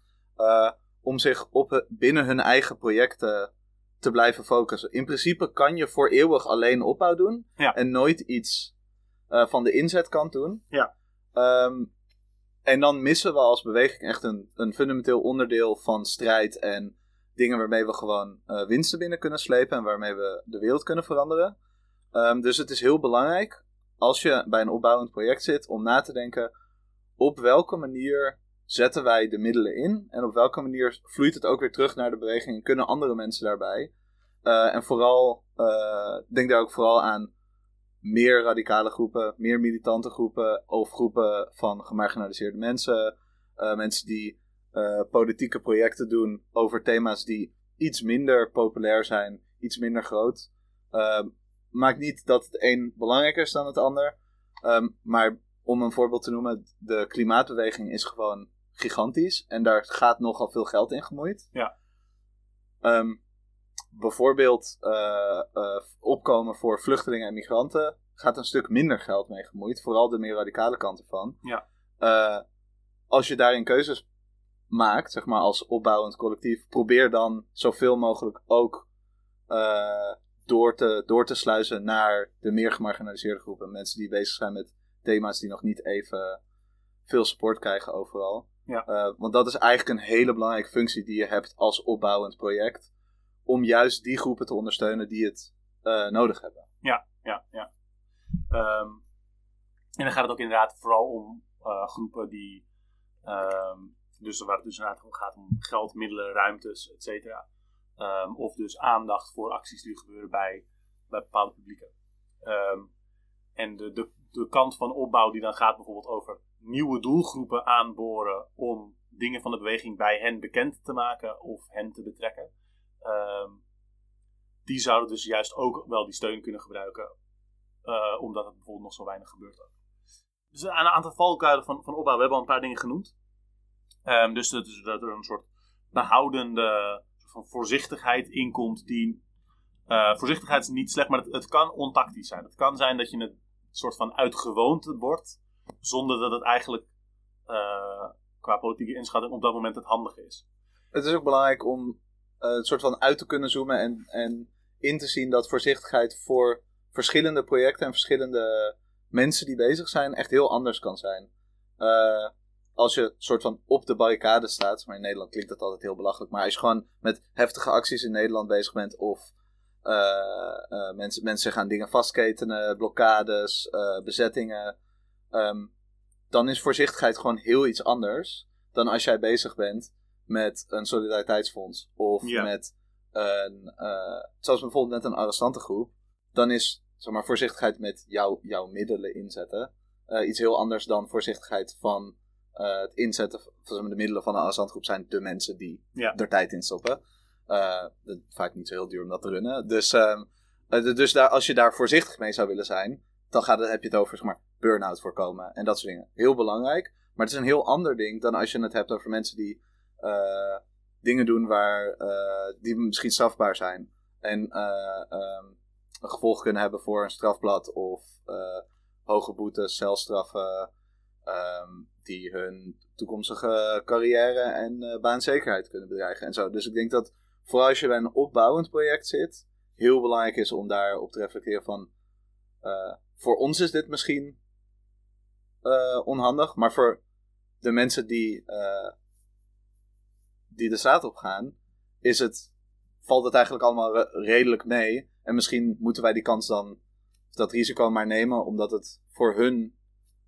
B: om zich op binnen hun eigen projecten te blijven focussen. In principe kan je voor eeuwig alleen opbouw doen.
A: Ja.
B: En nooit iets van de inzetkant doen.
A: Ja.
B: Ehm, en dan missen we als beweging echt een, een fundamenteel onderdeel van strijd en dingen waarmee we gewoon eh, winsten binnen kunnen slepen en waarmee we de wereld kunnen veranderen. Ehm, dus het is heel belangrijk als je bij een opbouwend project zit om na te denken op welke manier zetten wij de middelen in en op welke manier vloeit het ook weer terug naar de beweging en kunnen andere mensen daarbij. Eh, en vooral, eh, denk daar ook vooral aan meer radicale groepen, meer militante groepen of groepen van gemarginaliseerde mensen. eh, mensen die eh, politieke projecten doen over thema's die iets minder populair zijn, iets minder groot. Ehm, maakt niet dat het een belangrijker is dan het ander. Ehm, maar om een voorbeeld te noemen, de klimaatbeweging is gewoon gigantisch. En daar gaat nogal veel geld in gemoeid.
A: Ja.
B: Ehm, bijvoorbeeld eh, eh, opkomen voor vluchtelingen en migranten gaat een stuk minder geld mee gemoeid. Vooral de meer radicale kant ervan.
A: Ja.
B: Eh, als je daarin keuzes maakt, zeg maar als opbouwend collectief, probeer dan zoveel mogelijk ook door, te, door te sluizen naar de meer gemarginaliseerde groepen. Mensen die bezig zijn met thema's die nog niet even veel support krijgen overal.
A: Ja.
B: Want dat is eigenlijk een hele belangrijke functie die je hebt als opbouwend project. Om juist die groepen te ondersteunen die het eh, nodig hebben.
A: Ja, ja, ja. Ehm, en dan gaat het ook inderdaad vooral om eh, groepen die. ehm, dus waar het dus inderdaad om gaat om geld, middelen, ruimtes, et cetera. Ehm, of dus aandacht voor acties die gebeuren bij, bij bepaalde publieken. En de, de, de kant van opbouw die dan gaat bijvoorbeeld over nieuwe doelgroepen aanboren om dingen van de beweging bij hen bekend te maken of hen te betrekken. Ehm, die zouden dus juist ook wel die steun kunnen gebruiken, eh, omdat het bijvoorbeeld nog zo weinig gebeurt. Ook. Dus een aantal valkuilen van, van opbouw, we hebben al een paar dingen genoemd. Ehm, dus dat, dat er een soort behoudende van voorzichtigheid in komt, die. eh, voorzichtigheid is niet slecht, maar het, kan ontactisch zijn. Het kan zijn dat je het soort van uit gewoonte wordt, zonder dat het eigenlijk eh, qua politieke inschatting op dat moment het handige is.
B: Het is ook belangrijk om eh, het soort van uit te kunnen zoomen en, en in te zien dat voorzichtigheid voor verschillende projecten en verschillende mensen die bezig zijn echt heel anders kan zijn. Eh, als je soort van op de barricade staat, maar in Nederland klinkt dat altijd heel belachelijk, maar als je gewoon met heftige acties in Nederland bezig bent of eh, mensen, mensen gaan dingen vastketenen, blokkades, bezettingen. Ehm, dan is voorzichtigheid gewoon heel iets anders dan als jij bezig bent met een solidariteitsfonds of
A: Ja.
B: met een, eh, zoals bijvoorbeeld met een arrestantengroep. Dan is zeg maar, voorzichtigheid met jouw jouw middelen inzetten eh, iets heel anders dan voorzichtigheid van eh, het inzetten van zeg maar, de middelen van een arrestantengroep zijn de mensen die
A: Ja.
B: er tijd in stoppen. Vaak niet zo heel duur om dat te runnen. Dus, ehm, eh, dus daar, als je daar voorzichtig mee zou willen zijn, dan gaat het, heb je het over zeg maar, burn-out voorkomen en dat soort dingen. Heel belangrijk. Maar het is een heel ander ding dan als je het hebt over mensen die dingen doen waar, eh, die misschien strafbaar zijn. En eh, ehm, een gevolg kunnen hebben voor een strafblad of eh, hoge boetes, celstraffen. ehm, die hun toekomstige carrière en eh, baanzekerheid kunnen bedreigen en zo. Dus ik denk dat vooral als je bij een opbouwend project zit, heel belangrijk is om daarop te reflecteren van eh, voor ons is dit misschien eh, onhandig, maar voor de mensen die, eh, die de straat op gaan, is het, valt het eigenlijk allemaal re- redelijk mee. En misschien moeten wij die kans dan, dat risico maar nemen, omdat het voor hun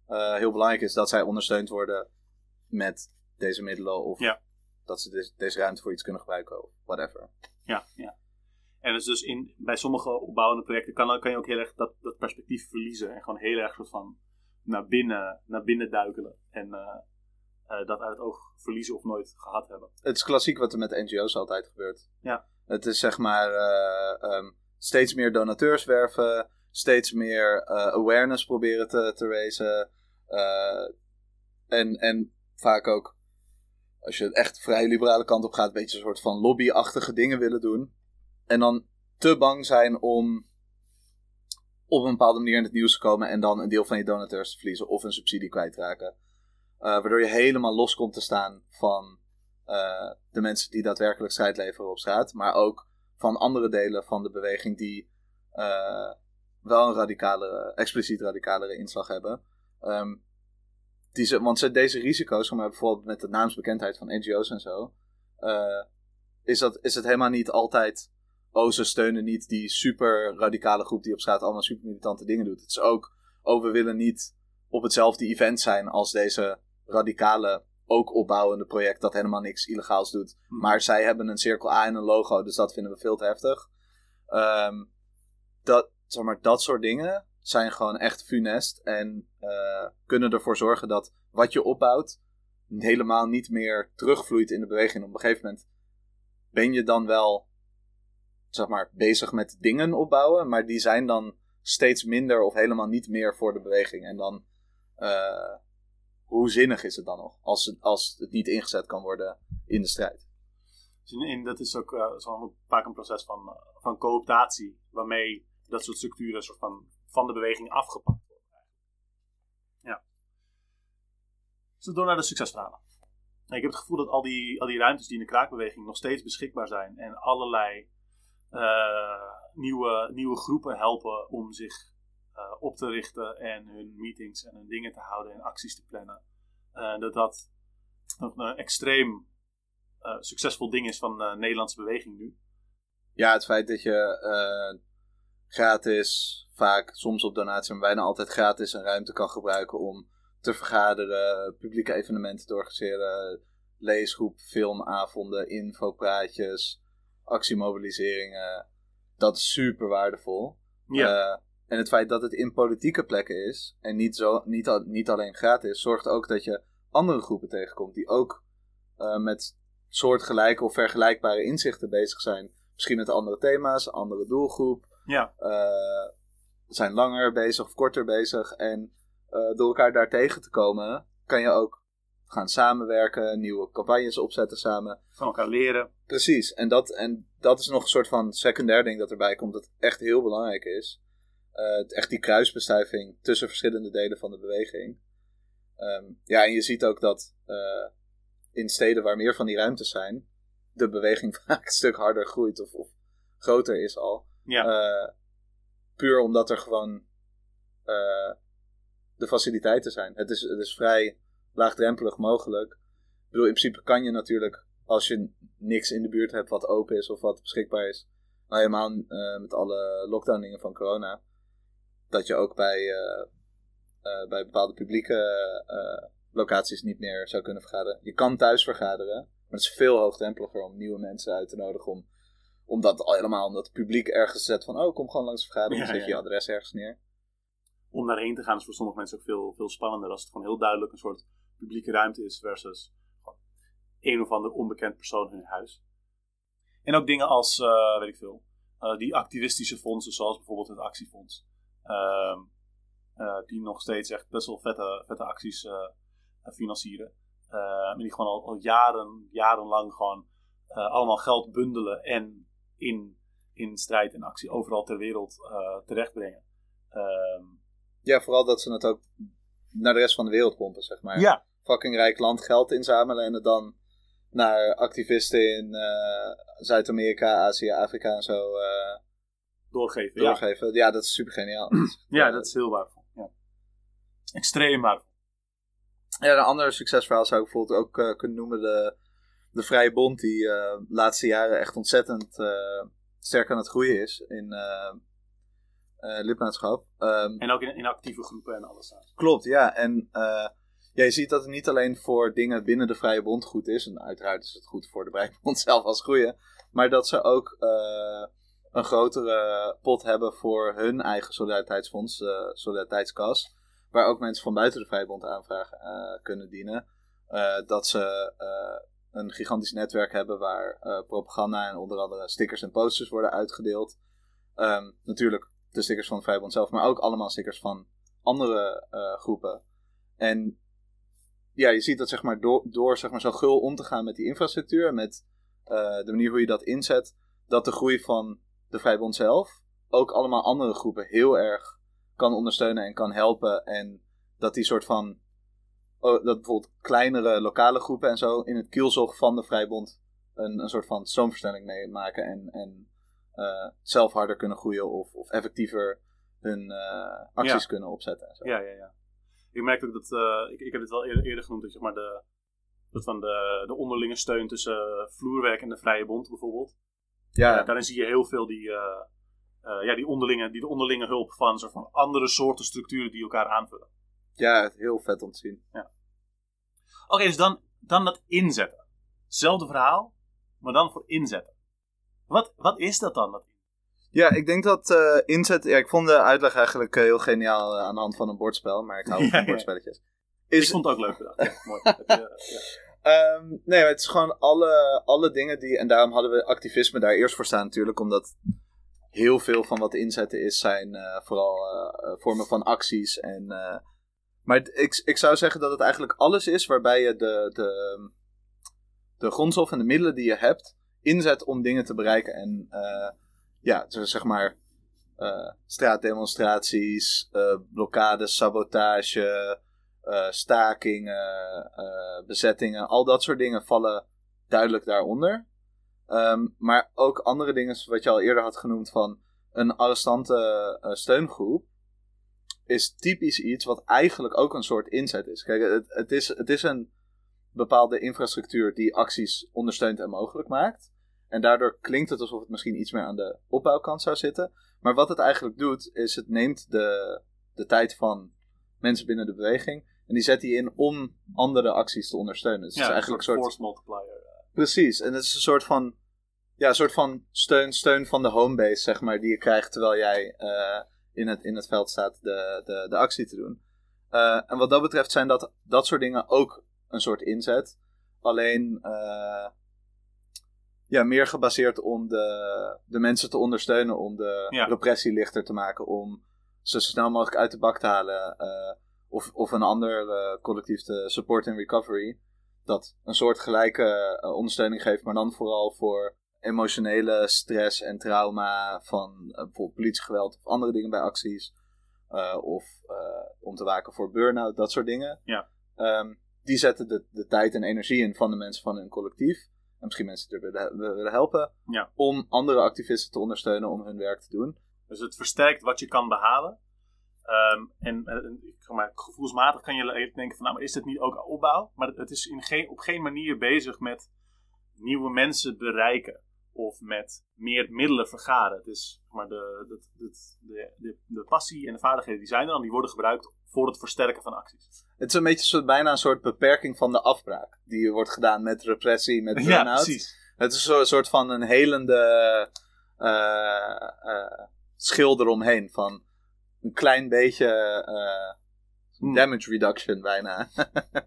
B: eh, heel belangrijk is dat zij ondersteund worden met deze middelen. Of
A: Ja.
B: dat ze deze ruimte voor iets kunnen gebruiken, of whatever.
A: Ja, ja. En dus, dus in, bij sommige opbouwende projecten kan, kan je ook heel erg dat, dat perspectief verliezen. En gewoon heel erg soort van naar binnen, naar binnen duikelen. En eh, dat uit het oog verliezen of nooit gehad hebben.
B: Het is klassiek wat er met NGO's altijd gebeurt.
A: Ja.
B: Het is zeg maar eh, ehm, steeds meer donateurs werven, steeds meer eh, awareness proberen te, te raisen. eh, en, en vaak ook, als je echt vrij liberale kant op gaat, een beetje een soort van lobbyachtige dingen willen doen. En dan te bang zijn om op een bepaalde manier in het nieuws te komen en dan een deel van je donateurs te verliezen of een subsidie kwijtraken. Eh waardoor je helemaal los komt te staan van eh, de mensen die daadwerkelijk strijd leveren op straat, maar ook van andere delen van de beweging die eh, wel een radicalere, expliciet radicalere inslag hebben. Ehm, die ze, want ze, deze risico's, maar bijvoorbeeld met de naamsbekendheid van NGO's en zo, is, dat, is het helemaal niet altijd. Oh, ze steunen niet die super radicale groep die op straat allemaal super militante dingen doet. Het is ook, oh, we willen niet op hetzelfde event zijn als deze radicale, ook opbouwende project dat helemaal niks illegaals doet.
A: Hm.
B: Maar zij hebben een cirkel A en een logo, dus dat vinden we veel te heftig. Ehm, dat, zeg maar, dat soort dingen zijn gewoon echt funest en eh, kunnen ervoor zorgen dat wat je opbouwt helemaal niet meer terugvloeit in de beweging. Op een gegeven moment ben je dan wel zeg maar, bezig met dingen opbouwen, maar die zijn dan steeds minder of helemaal niet meer voor de beweging. En dan, eh, hoe zinnig is het dan nog als het, als het niet ingezet kan worden in de strijd?
A: Dus in, in- dat is ook eh, zo'n vaak een proces van, eh, van cooptatie, waarmee dat soort structuren soort van, van de beweging afgepakt worden. Ja. Dus door naar de succesverhalen. En ik heb het gevoel dat al die, al die ruimtes die in de kraakbeweging nog steeds beschikbaar zijn en allerlei eh, nieuwe, nieuwe groepen helpen om zich eh, op te richten en hun meetings en hun dingen te houden en acties te plannen. Eh, dat dat nog een extreem eh, succesvol ding is van de Nederlandse beweging nu.
B: Ja, het feit dat je gratis, vaak soms op donatie, maar bijna altijd gratis een ruimte kan gebruiken om te vergaderen, publieke evenementen te organiseren, leesgroep, filmavonden, infopraatjes, actiemobiliseringen. Dat is super waardevol.
A: Ja,
B: en het feit dat het in politieke plekken is en niet, zo, niet, al- niet alleen gratis, zorgt ook dat je andere groepen tegenkomt die ook eh, met soortgelijke of vergelijkbare inzichten bezig zijn. Misschien met andere thema's, andere doelgroep,
A: ja,
B: eh, zijn langer bezig of korter bezig. En eh, door elkaar daar tegen te komen, kan je ook gaan samenwerken, nieuwe campagnes opzetten samen.
A: van elkaar leren.
B: Precies, en dat, en dat is nog een soort van secundair ding dat erbij komt, dat echt heel belangrijk is. Eh, echt die kruisbestuiving tussen verschillende delen van de beweging. Ehm, ja, en je ziet ook dat eh, in steden waar meer van die ruimtes zijn, de beweging vaak een stuk harder groeit of, of groter is al.
A: Ja,
B: Eh, puur omdat er gewoon de faciliteiten zijn. Het is, het is vrij laagdrempelig mogelijk. Ik bedoel, in principe kan je natuurlijk, als je niks in de buurt hebt wat open is of wat beschikbaar is, nou helemaal met alle lockdown dingen van corona, dat je ook bij, eh, eh, bij bepaalde publieke eh, locaties niet meer zou kunnen vergaderen. Je kan thuis vergaderen, maar het is veel hoogdrempeliger om nieuwe mensen uit te nodigen om, om dat al helemaal, omdat het publiek ergens zet van, oh kom gewoon langs vergaderen,
A: Ja,
B: zet je
A: ja.
B: je adres ergens neer.
A: Om daarheen te gaan is voor sommige mensen ook veel, veel spannender. Als het gewoon heel duidelijk een soort publieke ruimte is versus een of ander onbekend persoon in hun huis. En ook dingen als, weet ik veel, die activistische fondsen, zoals bijvoorbeeld het Actiefonds. Ehm, eh, die nog steeds echt best wel vette, vette acties eh, financieren. Eh, en die gewoon al, al jaren, jarenlang gewoon eh, allemaal geld bundelen en in, in strijd en actie overal ter wereld terechtbrengen. Ehm,
B: Ja, vooral dat ze het ook naar de rest van de wereld pompen, zeg maar.
A: ja,
B: Fucking rijk land geld inzamelen en het dan naar activisten in Zuid-Amerika, Azië, Afrika en zo
A: doorgeven. Ja.
B: doorgeven. Ja. dat is super geniaal.
A: ja, dat is heel waardevol. Ja. Extreem waardevol.
B: Ja, een ander succesverhaal zou ik bijvoorbeeld ook eh, kunnen noemen de, de Vrije Bond, die eh, de laatste jaren echt ontzettend eh, sterk aan het groeien is in eh, eh, lidmaatschap. Ehm,
A: En ook in, in actieve groepen en alles.
B: Klopt, ja. En eh, ja, je ziet dat het niet alleen voor dingen binnen de Vrije Bond goed is. En uiteraard is het goed voor de Vrije Bond zelf als groeien. Maar dat ze ook eh, een grotere pot hebben voor hun eigen solidariteitsfonds, eh solidariteitskas. Waar ook mensen van buiten de Vrije Bond aanvragen eh, kunnen dienen. Eh, dat ze een gigantisch netwerk hebben waar propaganda en onder andere stickers en posters worden uitgedeeld. Ehm, natuurlijk de stickers van de Vrije Bond zelf, maar ook allemaal stickers van andere groepen. En ja, je ziet dat zeg maar, door, door zeg maar, zo gul om te gaan met die infrastructuur met de manier hoe je dat inzet, dat de groei van de Vrijbond zelf ook allemaal andere groepen heel erg kan ondersteunen en kan helpen. En dat die soort van, oh, dat bijvoorbeeld kleinere lokale groepen en zo in het kielzog van de Vrijbond een, een soort van stroomversnelling meemaken en, en eh, zelf harder kunnen groeien of, of effectiever hun eh, acties
A: Ja.
B: kunnen opzetten. En zo.
A: Ja, ja, ja. Ik merk ook dat, eh, ik, ik heb het wel eerder, eerder genoemd, dat zeg maar de, dat van de, de onderlinge steun tussen vloerwerk en de Vrije Bond bijvoorbeeld.
B: Ja,
A: Ja, daarin zie je heel veel die, eh, eh, ja, die, onderlinge, die de onderlinge hulp van, soort van andere soorten structuren die elkaar aanvullen.
B: ja, heel vet om te zien.
A: Oké, dus dan, dan dat inzetten. Hetzelfde verhaal, maar dan voor inzetten. Wat, wat is dat dan? Dat
B: Ja, ik denk dat eh, inzet. Ja, ik vond de uitleg eigenlijk heel geniaal aan de hand van een bordspel, maar ik hou
A: Ja,
B: van
A: ja.
B: bordspelletjes.
A: Ik vond het ook leuk gedaan. Ja, mooi. Ja.
B: Ehm, nee, het is gewoon alle, alle dingen die. En daarom hadden we activisme daar eerst voor staan, natuurlijk, omdat heel veel van wat inzetten is, zijn eh, vooral eh, eh, vormen van acties. En, maar ik, ik zou zeggen dat het eigenlijk alles is waarbij je de, de, de grondstof en de middelen die je hebt inzet om dingen te bereiken. En ja, dus zeg maar straatdemonstraties, blokkades, sabotage, stakingen, eh, bezettingen, al dat soort dingen vallen duidelijk daaronder. Ehm, maar ook andere dingen, wat je al eerder had genoemd van een arrestante eh, steungroep, is typisch iets wat eigenlijk ook een soort inzet is. Kijk, het, het, is, het is een bepaalde infrastructuur die acties ondersteunt en mogelijk maakt. En daardoor klinkt het alsof het misschien iets meer aan de opbouwkant zou zitten. Maar wat het eigenlijk doet, is het neemt de, de tijd van mensen binnen de beweging. En die zet die in om andere acties te ondersteunen. Dus
A: Ja,
B: het is eigenlijk een soort.
A: force multiplier.
B: Precies. En het is een soort van. Ja, een soort van steun, steun van de homebase, zeg maar, die je krijgt terwijl jij eh, in, het, in het veld staat de, de, de actie te doen. Eh, en wat dat betreft zijn dat, dat soort dingen ook een soort inzet. Alleen eh, ja, meer gebaseerd om de, de mensen te ondersteunen, om de
A: Ja.
B: repressie lichter te maken, om ze zo snel mogelijk uit de bak te halen. Of, of een ander eh, collectief de support and recovery. Dat een soort gelijke eh, ondersteuning geeft, maar dan vooral voor emotionele stress en trauma van eh, bijvoorbeeld politiegeweld of andere dingen bij acties. Of om te waken voor burn-out, dat soort dingen.
A: Ja.
B: Ehm, die zetten de, de tijd en energie in van de mensen van hun collectief. En misschien mensen die er willen, willen helpen.
A: Ja.
B: Om andere activisten te ondersteunen om hun werk te doen.
A: Dus het versterkt wat je kan behalen. Ehm, en eh, zeg maar, gevoelsmatig kan je denken van, nou, maar is dit niet ook opbouw? Maar het- is in geen, op geen manier bezig met nieuwe mensen bereiken. of met meer middelen vergaren. Het is zeg maar de, de, de, de, de passie en de vaardigheden die zijn er dan, die worden gebruikt voor het versterken van acties.
B: Het is een beetje soort, bijna een soort beperking van de afbraak. Die wordt gedaan met repressie, met burn-out.
A: Ja, precies.
B: Het is een soort van een helende uh, uh, schil eromheen. Van een klein beetje uh, damage reduction bijna.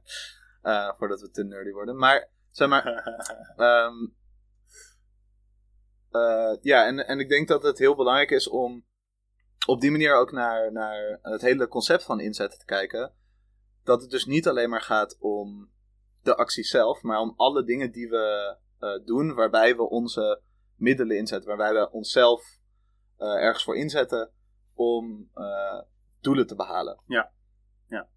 B: voordat we te nerdy worden. Maar, zeg maar... um, ja, en, en ik denk dat het heel belangrijk is om op die manier ook naar, naar het hele concept van inzetten te kijken. Dat het dus niet alleen maar gaat om de actie zelf, maar om alle dingen die we doen waarbij we onze middelen inzetten, waarbij we onszelf ergens voor inzetten om uh, doelen te behalen.
A: Ja, ja.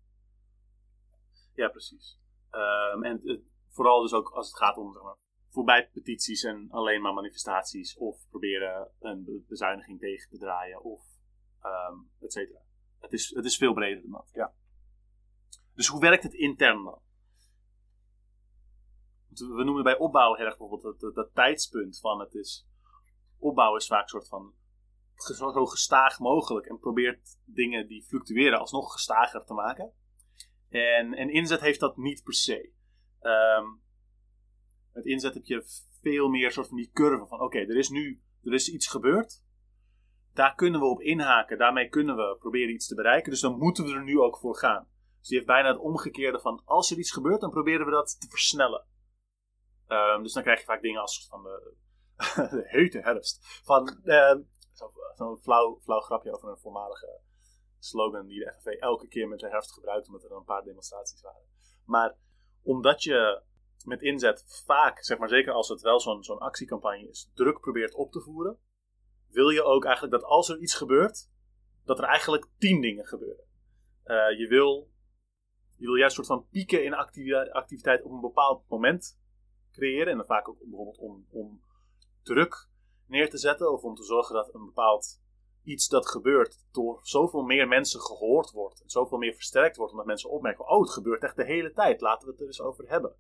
A: Ja, precies. Um, en vooral dus ook als het gaat om zeg voorbij petities en alleen maar manifestaties of proberen een bezuiniging tegen te draaien of um, et cetera. Het is, het is veel breder dan dat, ja. Dus hoe werkt het intern dan? We noemen bij opbouw heel erg bijvoorbeeld dat, dat, tijdspunt van het is. Opbouw is vaak een soort van zo gestaag mogelijk en probeert dingen die fluctueren alsnog gestager te maken. En, en inzet heeft dat niet per se. Met inzet heb je veel meer soort van die curve van oké, er is nu er is iets gebeurd daar kunnen we op inhaken. Daarmee kunnen we proberen iets te bereiken. Dus dan moeten we er nu ook voor gaan. Dus die heeft bijna het omgekeerde van als er iets gebeurt, dan proberen we dat te versnellen. Um, dus dan krijg je vaak dingen als van de, hete herfst. Van uh, zo'n flauw, flauw grapje over een voormalige slogan die de FNV elke keer met de herfst gebruikt, omdat er een paar demonstraties waren. Maar omdat je met inzet vaak, zeg maar zeker als het wel zo'n zo'n actiecampagne is, druk probeert op te voeren, wil je ook eigenlijk dat als er iets gebeurt, dat er eigenlijk tien dingen gebeuren. Uh, je, wil, je wil juist een soort van pieken in activiteit op een bepaald moment creëren. En dan vaak ook bijvoorbeeld om, om druk neer te zetten of om te zorgen dat een bepaald iets dat gebeurt door zoveel meer mensen gehoord wordt en zoveel meer versterkt wordt, omdat mensen opmerken: oh, het gebeurt echt de hele tijd, laten we het er eens over hebben.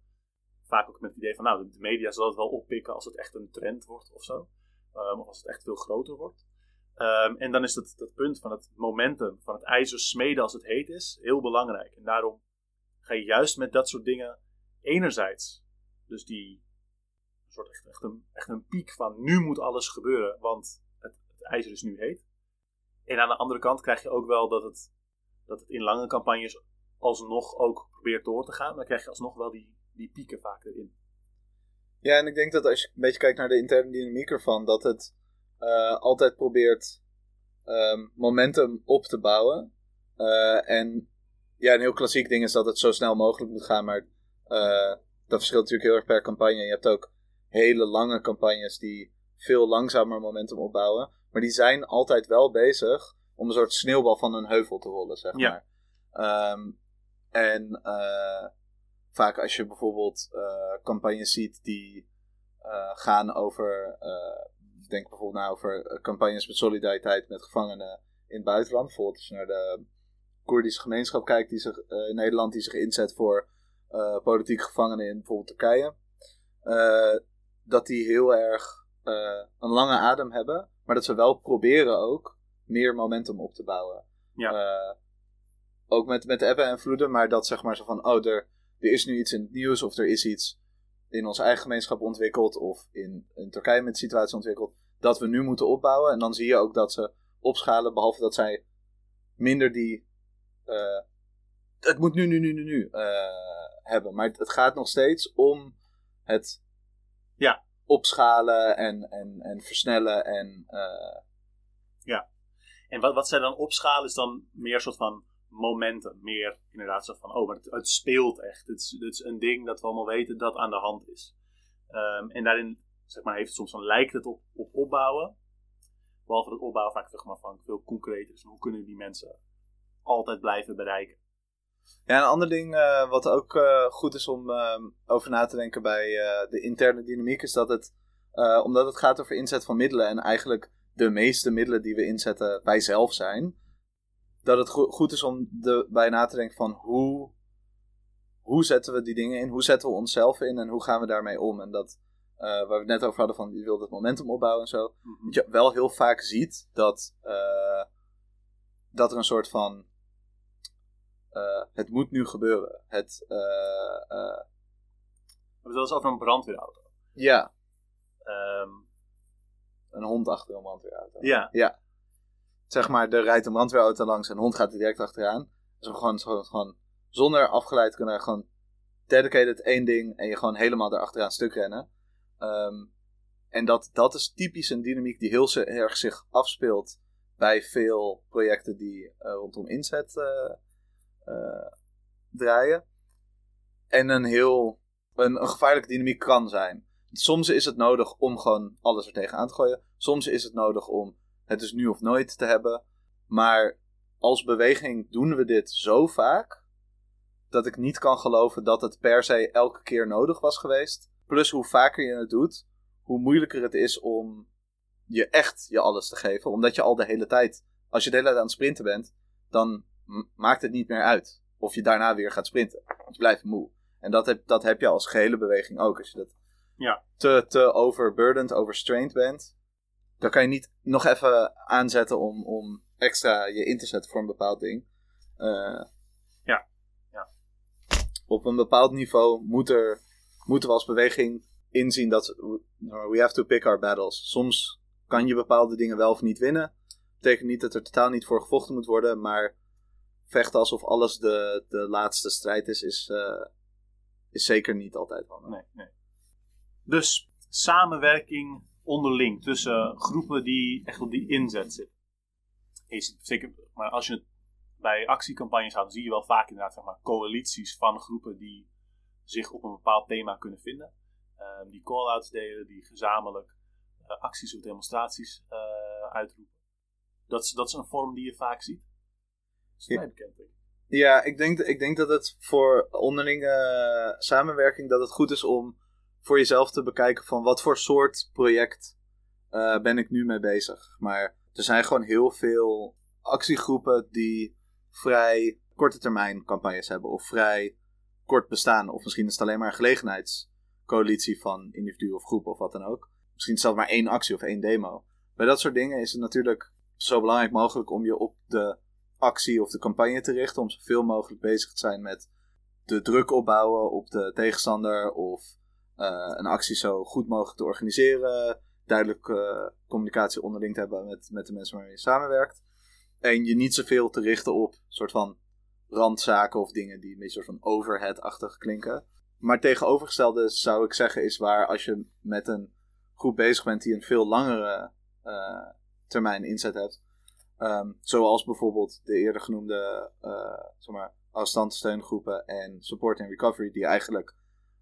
A: Vaak ook met het idee van, nou, de media zal het wel oppikken als het echt een trend wordt of zo. Um, of als het echt veel groter wordt. Um, en dan is dat, dat punt van het momentum, van het ijzer smeden als het heet is, heel belangrijk. En daarom ga je juist met dat soort dingen enerzijds, dus die soort echt, echt, een, echt een piek van nu moet alles gebeuren, want het, het ijzer is nu heet. En aan de andere kant krijg je ook wel dat het, dat het in lange campagnes alsnog ook probeert door te gaan. Dan krijg je alsnog wel die, die pieken vaak erin.
B: Ja, en ik denk dat als je een beetje kijkt naar de interne dynamiek ervan, dat het uh, altijd probeert um, momentum op te bouwen. Uh, en ja, een heel klassiek ding is dat het zo snel mogelijk moet gaan, maar uh, dat verschilt natuurlijk heel erg per campagne. Je hebt ook hele lange campagnes die veel langzamer momentum opbouwen, maar die zijn altijd wel bezig om een soort sneeuwbal van een heuvel te rollen, zeg maar. Um, en vaak als je bijvoorbeeld uh, campagnes ziet die uh, gaan over, denk bijvoorbeeld nou over campagnes met solidariteit met gevangenen in het buitenland. Bijvoorbeeld als je naar de Koerdische gemeenschap kijkt die zich, in Nederland die zich inzet voor politieke gevangenen in bijvoorbeeld Turkije. Dat die heel erg een lange adem hebben, maar dat ze wel proberen ook meer momentum op te bouwen. Ja. ook met, met ebben en vloeden, maar dat zeg maar zo van, oh, er, er is nu iets in het nieuws of er is iets in onze eigen gemeenschap ontwikkeld of in, in Turkije met de situatie ontwikkeld, dat we nu moeten opbouwen. En dan zie je ook dat ze opschalen, behalve dat zij minder die. Uh, het moet nu, nu, nu, nu, nu uh, hebben. Maar het, het, gaat nog steeds om het
A: ja.
B: opschalen en, en, en versnellen. En, uh...
A: Ja, en wat, wat zij dan opschalen is dan meer een soort van momenten. Meer inderdaad zo van, oh, maar het, het speelt echt. Het is, het is, een ding dat we allemaal weten dat aan de hand is. Um, en daarin, zeg maar, heeft het soms van, lijkt het op, op opbouwen. Behalve dat opbouwen vaak zeg maar, van veel concreter is. Hoe kunnen die mensen altijd blijven bereiken?
B: Ja, een ander ding uh, wat ook uh, goed is om uh, over na te denken bij uh, de interne dynamiek is dat het, omdat het gaat over inzet van middelen en eigenlijk de meeste middelen die we inzetten wij zelf zijn, dat het goed is om erbij na te denken van hoe, hoe zetten we die dingen in, hoe zetten we onszelf in en hoe gaan we daarmee om. En dat eh, waar we het net over hadden van je wil het momentum opbouwen en zo.
A: Mhm.
B: Dat je wel heel vaak ziet dat, eh, dat er een soort van. Eh, het moet nu gebeuren. Het,
A: We hebben het wel eens over een brandweerauto.
B: ja,
A: Ehm,
B: een hond achter een brandweerauto.
A: ja,
B: Zeg maar, er rijdt een brandweerauto langs en een hond gaat er direct achteraan. Dus we gewoon, gewoon, gewoon zonder afgeleid kunnen gewoon dedicated één ding en je gewoon helemaal erachteraan stuk rennen. Ehm, en dat, dat is typisch een dynamiek die heel, erg zich afspeelt bij veel projecten die eh, rondom inzet eh, draaien. En een heel een, gevaarlijke dynamiek kan zijn. Soms is het nodig om gewoon alles er tegenaan te gooien. Soms is het nodig om het is nu of nooit te hebben. Maar als beweging doen we dit zo vaak dat ik niet kan geloven dat het per se elke keer nodig was geweest. Plus hoe vaker je het doet, hoe moeilijker het is om je echt je alles te geven. Omdat je al de hele tijd, als je de hele tijd aan het sprinten bent, dan maakt het niet meer uit of je daarna weer gaat sprinten. Want je blijft moe. En dat heb, dat heb je als gehele beweging ook. Als je dat
A: Ja.
B: te, te overburdened, overstrained bent, dan kan je niet nog even aanzetten om, om extra je in te zetten voor een bepaald ding. Eh,
A: Ja. Ja.
B: Op een bepaald niveau moet er, moeten we als beweging inzien dat we we have to pick our battles. Soms kan je bepaalde dingen wel of niet winnen. Betekent niet dat er totaal niet voor gevochten moet worden, maar vechten alsof alles de, de laatste strijd is, is, eh, is zeker niet altijd handig.
A: nee, nee. Dus samenwerking onderling tussen groepen die echt op die inzet zitten. Ziet zeker, maar als je het bij actiecampagnes houdt, zie je wel vaak inderdaad zeg maar, coalities van groepen die zich op een bepaald thema kunnen vinden. Ehm, die call-outs delen, die gezamenlijk eh, acties of demonstraties eh, uitroepen. Dat is, dat is een vorm die je vaak ziet. Dat
B: Ja.
A: ik.
B: Ja, ik denk, ik denk dat het voor onderlinge eh, samenwerking dat het goed is om voor jezelf te bekijken van wat voor soort project eh, ben ik nu mee bezig. Maar er zijn gewoon heel veel actiegroepen die vrij korte termijn campagnes hebben of vrij kort bestaan. Of misschien is het alleen maar een gelegenheidscoalitie van individuen of groepen of wat dan ook. Misschien is het zelfs maar één actie of één demo. Bij dat soort dingen is het natuurlijk zo belangrijk mogelijk om je op de actie of de campagne te richten. Om zoveel mogelijk bezig te zijn met de druk opbouwen op de tegenstander. Of eh, een actie zo goed mogelijk te organiseren. Duidelijk eh, communicatie onderling te hebben met, met de mensen waarmee je samenwerkt. En je niet zoveel te richten op soort van randzaken of dingen die een beetje soort van overhead-achtig klinken. Maar tegenovergestelde zou ik zeggen is waar als je met een groep bezig bent die een veel langere eh, termijn inzet hebt. Ehm, zoals bijvoorbeeld de eerder genoemde uh, zeg maar, en support and recovery, die eigenlijk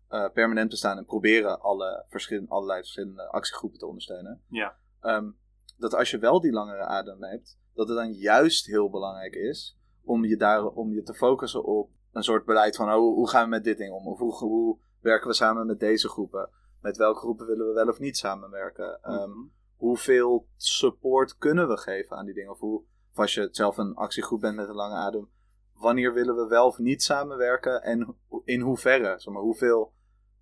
B: eh, permanent bestaan en proberen alle verschillende, allerlei verschillende actiegroepen te ondersteunen.
A: Ja.
B: Ehm, dat als je wel die langere adem hebt, dat het dan juist heel belangrijk is om je, daar, om je te focussen op een soort beleid van oh, hoe gaan we met dit ding om? Of hoe, hoe werken we samen met deze groepen? Met welke groepen willen we wel of niet samenwerken?
A: Mhm.
B: Hoeveel support kunnen we geven aan die dingen? Of, hoe, of als je zelf een actiegroep bent met een lange adem, wanneer willen we wel of niet samenwerken? En in hoeverre? Zeg maar, hoeveel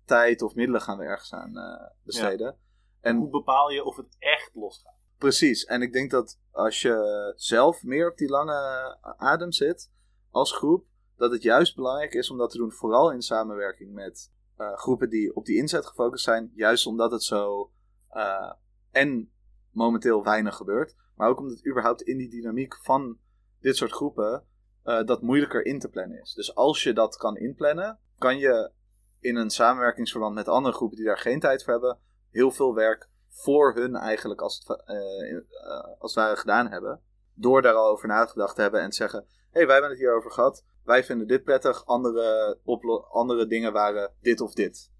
B: tijd of middelen gaan we ergens aan eh, besteden? En
A: Hoe bepaal je of het echt losgaat?
B: Precies, en ik denk dat als je zelf meer op die lange adem zit als groep, dat het juist belangrijk is om dat te doen, vooral in samenwerking met eh, groepen die op die inzet gefocust zijn, juist omdat het zo eh, en momenteel weinig gebeurt, maar ook omdat überhaupt in die dynamiek van dit soort groepen eh, dat moeilijker in te plannen is. Dus als je dat kan inplannen, kan je in een samenwerkingsverband met andere groepen die daar geen tijd voor hebben, heel veel werk voor hun eigenlijk als het, eh, als het ware gedaan hebben. Door daar al over nagedacht te hebben en te zeggen: hé, hey, wij hebben het hierover gehad. Wij vinden dit prettig. Andere, andere dingen waren dit of dit.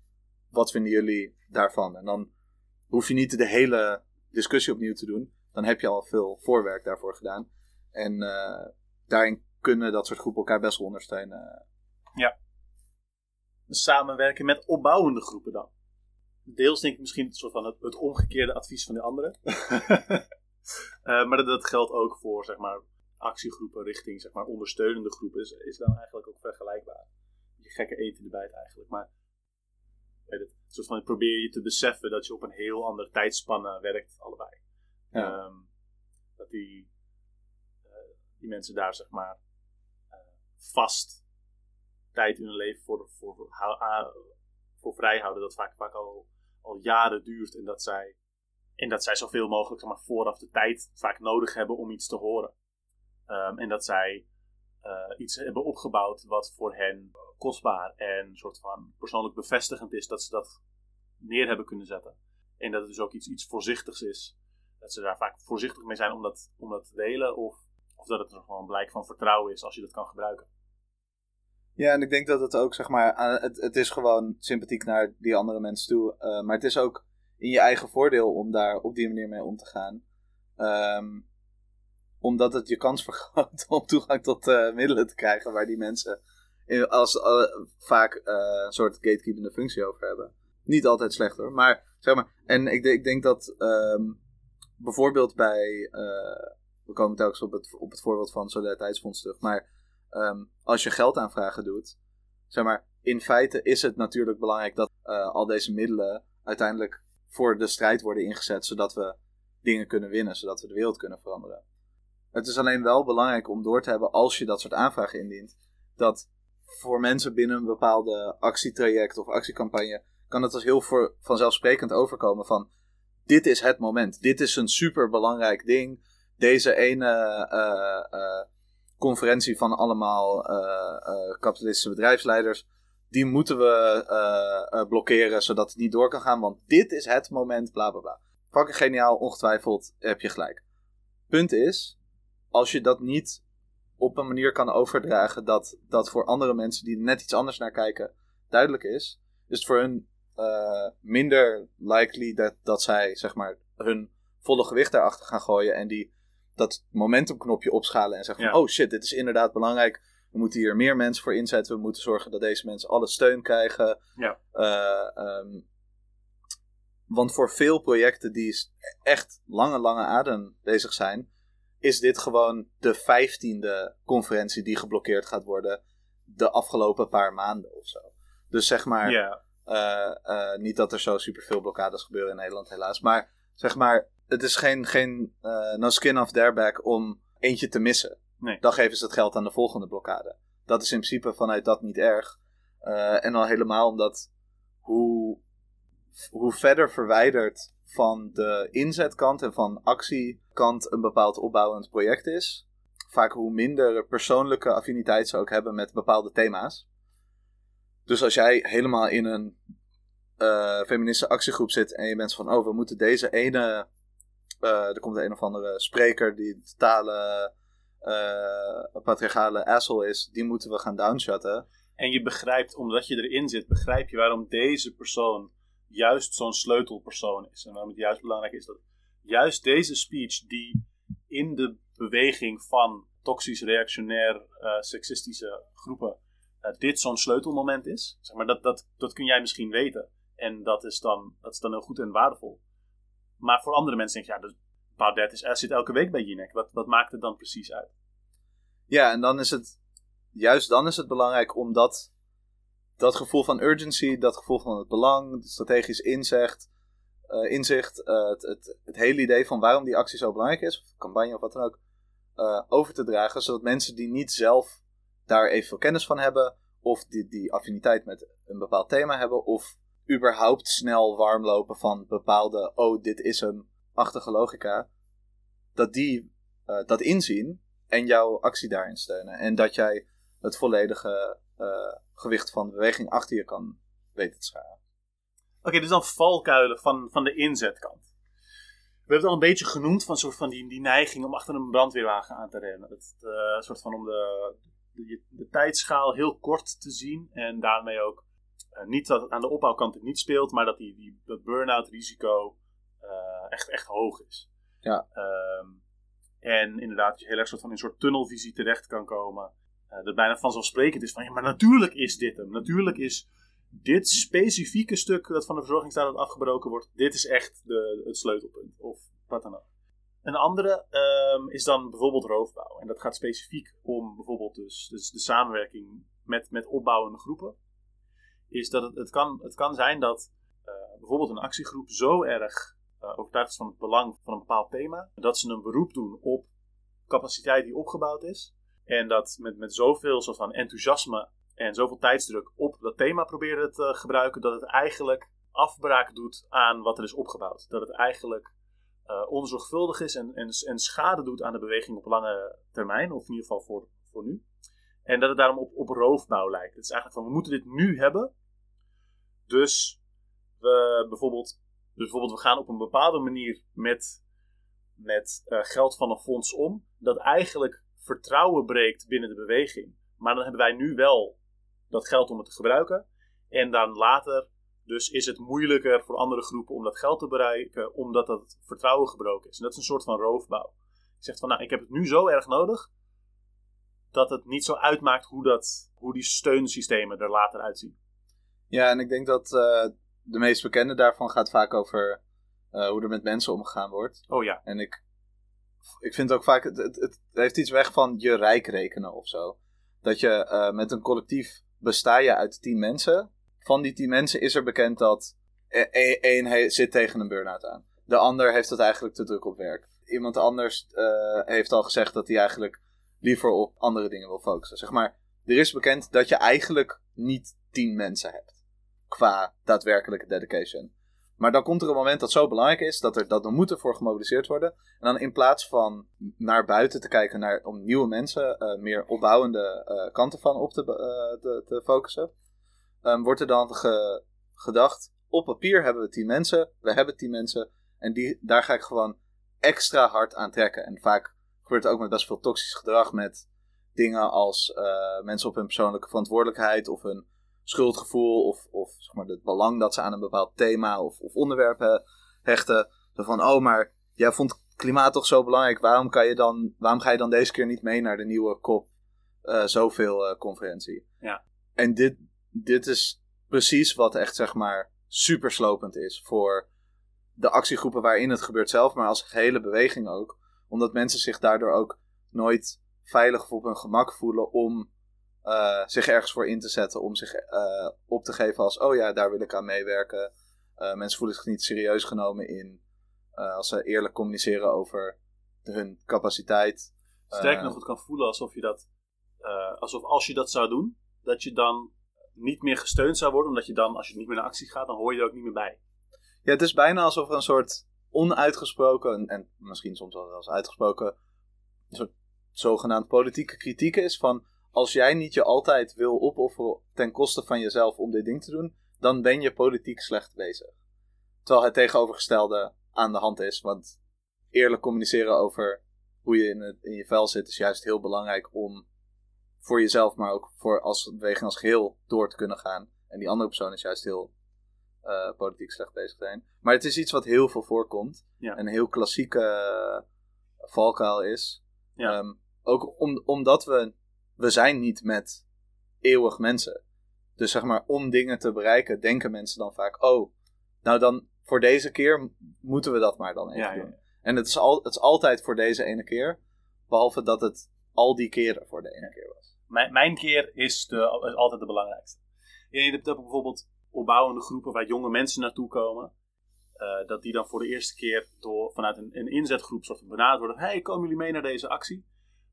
B: Wat vinden jullie daarvan? En dan hoef je niet de hele discussie opnieuw te doen. Dan heb je al veel voorwerk daarvoor gedaan. En eh, daarin kunnen dat soort groepen elkaar best wel ondersteunen.
A: Samenwerken met opbouwende groepen dan. Deels denk ik misschien een soort van het, het omgekeerde advies van de anderen. Eh, maar dat, dat geldt ook voor zeg maar, actiegroepen richting zeg maar, ondersteunende groepen. Is, is dan eigenlijk ook vergelijkbaar. Je gekke eten erbij eigenlijk. Maar het, soort van probeer je te beseffen dat je op een heel andere tijdspanne werkt, allebei.
B: Ja.
A: Ehm, dat die, eh, die mensen daar zeg maar eh, vast tijd in hun leven voor, voor, voor, voor vrij houden. Dat vaak, vaak al, al jaren duurt. En dat zij, en dat zij zoveel mogelijk zeg maar, vooraf de tijd vaak nodig hebben om iets te horen. Ehm, en dat zij eh, iets hebben opgebouwd wat voor hen kostbaar en soort van persoonlijk bevestigend is. Dat ze dat neer hebben kunnen zetten. En dat het dus ook iets, iets voorzichtigs is. Dat ze daar vaak voorzichtig mee zijn om dat, om dat te delen. Of, of dat het er gewoon een blijk van vertrouwen is als je dat kan gebruiken.
B: Ja, en ik denk dat het ook, zeg maar, het, het is gewoon sympathiek naar die andere mensen toe. eh, maar het is ook in je eigen voordeel om daar op die manier mee om te gaan. Ehm, omdat het je kans vergroot om toegang tot eh, middelen te krijgen waar die mensen als, eh, vaak eh, een soort gatekeepende functie over hebben. Niet altijd slecht hoor, maar zeg maar. En ik, ik denk dat ehm, bijvoorbeeld bij. we komen telkens op het, op het voorbeeld van Solidariteitsfonds terug. Maar ehm, als je geldaanvragen doet, zeg maar, in feite is het natuurlijk belangrijk dat al deze middelen uiteindelijk voor de strijd worden ingezet, zodat we dingen kunnen winnen, zodat we de wereld kunnen veranderen. Het is alleen wel belangrijk om door te hebben als je dat soort aanvragen indient, dat voor mensen binnen een bepaalde actietraject of actiecampagne kan het als heel voor, vanzelfsprekend overkomen van dit is het moment, dit is een super belangrijk ding, deze ene eh, eh, conferentie van allemaal eh, eh, kapitalistische bedrijfsleiders, die moeten we eh, eh, blokkeren zodat het niet door kan gaan, want dit is het moment, bla bla bla. Geniaal, ongetwijfeld heb je gelijk. Punt is, als je dat niet op een manier kan overdragen dat dat voor andere mensen die er net iets anders naar kijken duidelijk is, is het voor hun eh, minder likely dat, dat zij zeg maar hun volle gewicht daarachter gaan gooien en die dat momentumknopje opschalen en zeggen van, oh shit, dit is inderdaad belangrijk. We moeten hier meer mensen voor inzetten. We moeten zorgen dat deze mensen alle steun krijgen.
A: Ja.
B: Eh, ehm, want voor veel projecten die echt lange, lange adem bezig zijn, is dit gewoon de vijftiende conferentie die geblokkeerd gaat worden de afgelopen paar maanden of zo. Dus zeg maar, eh, eh, niet dat er zo superveel blokkades gebeuren in Nederland, helaas. Maar zeg maar, het is geen, geen eh, no skin off their back om eentje te missen.
A: Nee.
B: Dan geven ze het geld aan de volgende blokkade. Dat is in principe vanuit dat niet erg. En al helemaal omdat hoe, hoe verder verwijderd van de inzetkant en van actiekant een bepaald opbouwend project is, vaak hoe minder persoonlijke affiniteit ze ook hebben met bepaalde thema's. Dus als jij helemaal in een eh feministische actiegroep zit en je bent van, oh, we moeten deze ene, eh, er komt een of andere spreker die totale eh patriarchale asshole is, die moeten we gaan downshutten.
A: En je begrijpt, omdat je erin zit, begrijp je waarom deze persoon juist zo'n sleutelpersoon is. En waarom het juist belangrijk is dat juist deze speech, die in de beweging van toxisch, reactionair, eh, seksistische groepen, eh, dit zo'n sleutelmoment is. Zeg maar, dat, dat, dat kun jij misschien weten. En dat is, dan, dat is dan heel goed en waardevol. Maar voor andere mensen denk je, ja, dus Baudet is, hij zit elke week bij Jinek. Wat, wat maakt het dan precies uit?
B: Ja, en dan is het, juist dan is het belangrijk om dat, dat gevoel van urgency, dat gevoel van het belang, strategisch inzicht, eh, inzicht eh, het, het, het hele idee van waarom die actie zo belangrijk is, of campagne of wat dan ook, eh, over te dragen, zodat mensen die niet zelf daar evenveel kennis van hebben, of die, die affiniteit met een bepaald thema hebben, of überhaupt snel warm lopen van bepaalde, oh, dit is een achtige logica, dat die dat inzien en jouw actie daarin steunen. En dat jij het volledige gewicht van de beweging achter je kan weten te scharen.
A: Oké, dus dan valkuilen van, van de inzetkant. We hebben het al een beetje genoemd van, soort van die, die neiging om achter een brandweerwagen aan te rennen. Het eh, soort van om de, de, de tijdschaal heel kort te zien en daarmee ook eh, niet dat het aan de opbouwkant het niet speelt, maar dat die, die, dat burn-out risico eh, echt, echt hoog is.
B: Ja.
A: Ehm, en inderdaad, je heel erg soort van in een soort tunnelvisie terecht kan komen. Eh, dat bijna vanzelfsprekend is van, ja, maar natuurlijk is dit hem. Natuurlijk is dit specifieke stuk dat van de verzorgingsstaat afgebroken wordt, dit is echt de, het sleutelpunt. Of wat dan ook. Een andere ehm, is dan bijvoorbeeld roofbouw. En dat gaat specifiek om bijvoorbeeld dus, dus de samenwerking met, met opbouwende groepen. is dat het, het, kan, het kan zijn dat eh, bijvoorbeeld een actiegroep zo erg uh, overtuigd is van het belang van een bepaald thema, dat ze een beroep doen op capaciteit die opgebouwd is. En dat met, met zoveel soort van enthousiasme en zoveel tijdsdruk op dat thema proberen te gebruiken, dat het eigenlijk afbraak doet aan wat er is opgebouwd. Dat het eigenlijk uh, onzorgvuldig is en, en, en schade doet aan de beweging op lange termijn, of in ieder geval voor, voor nu. En dat het daarom op, op roofbouw lijkt. Het is eigenlijk van, we moeten dit nu hebben. Dus we bijvoorbeeld, dus bijvoorbeeld we gaan op een bepaalde manier met, met uh, geld van een fonds om. Dat eigenlijk vertrouwen breekt binnen de beweging. Maar dan hebben wij nu wel dat geld om het te gebruiken. En dan later dus is het moeilijker voor andere groepen om dat geld te bereiken, omdat dat vertrouwen gebroken is. En dat is een soort van roofbouw. Je zegt van, nou, ik heb het nu zo erg nodig, dat het niet zo uitmaakt hoe, dat, hoe die steunsystemen er later uitzien.
B: Ja, en ik denk dat uh, de meest bekende daarvan gaat vaak over uh, hoe er met mensen omgegaan wordt.
A: Oh ja.
B: En ik, ik vind ook vaak, het, het, het heeft iets weg van je rijk rekenen of zo. Dat je uh, met een collectief besta je uit tien mensen van die tien mensen is er bekend dat e-, e-, één zit tegen een burn-out aan. De ander heeft het eigenlijk te druk op werk. Iemand anders uh, heeft al gezegd dat hij eigenlijk liever op andere dingen wil focussen. Zeg maar, er is bekend dat je eigenlijk niet tien mensen hebt. Qua daadwerkelijke dedication. Maar dan komt er een moment dat zo belangrijk is dat er, dat er moet ervoor gemobiliseerd worden. En dan in plaats van naar buiten te kijken naar, om nieuwe mensen, uh, meer opbouwende uh, kanten van op te, uh, te, te focussen, um, wordt er dan gedacht: op papier hebben we 10 mensen, we hebben 10 mensen, en die, daar ga ik gewoon extra hard aan trekken. En vaak gebeurt het ook met best veel toxisch gedrag met dingen als mensen op hun persoonlijke verantwoordelijkheid of hun schuldgevoel of, of zeg maar, het belang dat ze aan een bepaald thema of, of onderwerp hechten. Zo van, oh, maar jij vond klimaat toch zo belangrijk, waarom, kan je dan, waarom ga je dan deze keer niet mee naar de nieuwe COP uh, zoveel uh, conferentie?
A: Ja.
B: En dit, dit is precies wat echt, zeg maar, super slopend is voor de actiegroepen waarin het gebeurt zelf, maar als gehele beweging ook. Omdat mensen zich daardoor ook nooit veilig of op hun gemak voelen om uh, zich ergens voor in te zetten. Om zich uh, op te geven als, oh ja, daar wil ik aan meewerken. Uh, mensen voelen zich niet serieus genomen in als ze eerlijk communiceren over hun capaciteit.
A: Sterker nog, het kan voelen alsof je dat, alsof als je dat zou doen, dat je dan niet meer gesteund zou worden, omdat je dan, als je niet meer naar actie gaat, dan hoor je er ook niet meer bij.
B: Ja, het is bijna alsof er een soort onuitgesproken, en misschien soms wel zelfs uitgesproken, een soort zogenaamd politieke kritiek is van als jij niet je altijd wil opofferen ten koste van jezelf om dit ding te doen, dan ben je politiek slecht bezig. Terwijl het tegenovergestelde aan de hand is, want eerlijk communiceren over hoe je in, het, in je vel zit is juist heel belangrijk om voor jezelf, maar ook voor als beweging als geheel door te kunnen gaan. En die andere persoon is juist heel uh, politiek slecht bezig zijn. Maar het is iets wat heel veel voorkomt.
A: Ja.
B: Een heel klassieke uh, valkuil is.
A: Ja.
B: Um, ook om, omdat we, we zijn niet met eeuwig mensen. Dus zeg maar, om dingen te bereiken, denken mensen dan vaak, oh, nou dan voor deze keer moeten we dat maar dan even
A: Ja,
B: doen.
A: ja.
B: En het is, al, het is altijd voor deze ene keer, behalve dat het al die keren voor de ene keer was.
A: Mijn, mijn keer is, de, is altijd de belangrijkste. Je hebt bijvoorbeeld opbouwende groepen waar jonge mensen naartoe komen. Uh, dat die dan voor de eerste keer door, vanuit een, een inzetgroep soort van benaderd worden. Hey, komen jullie mee naar deze actie?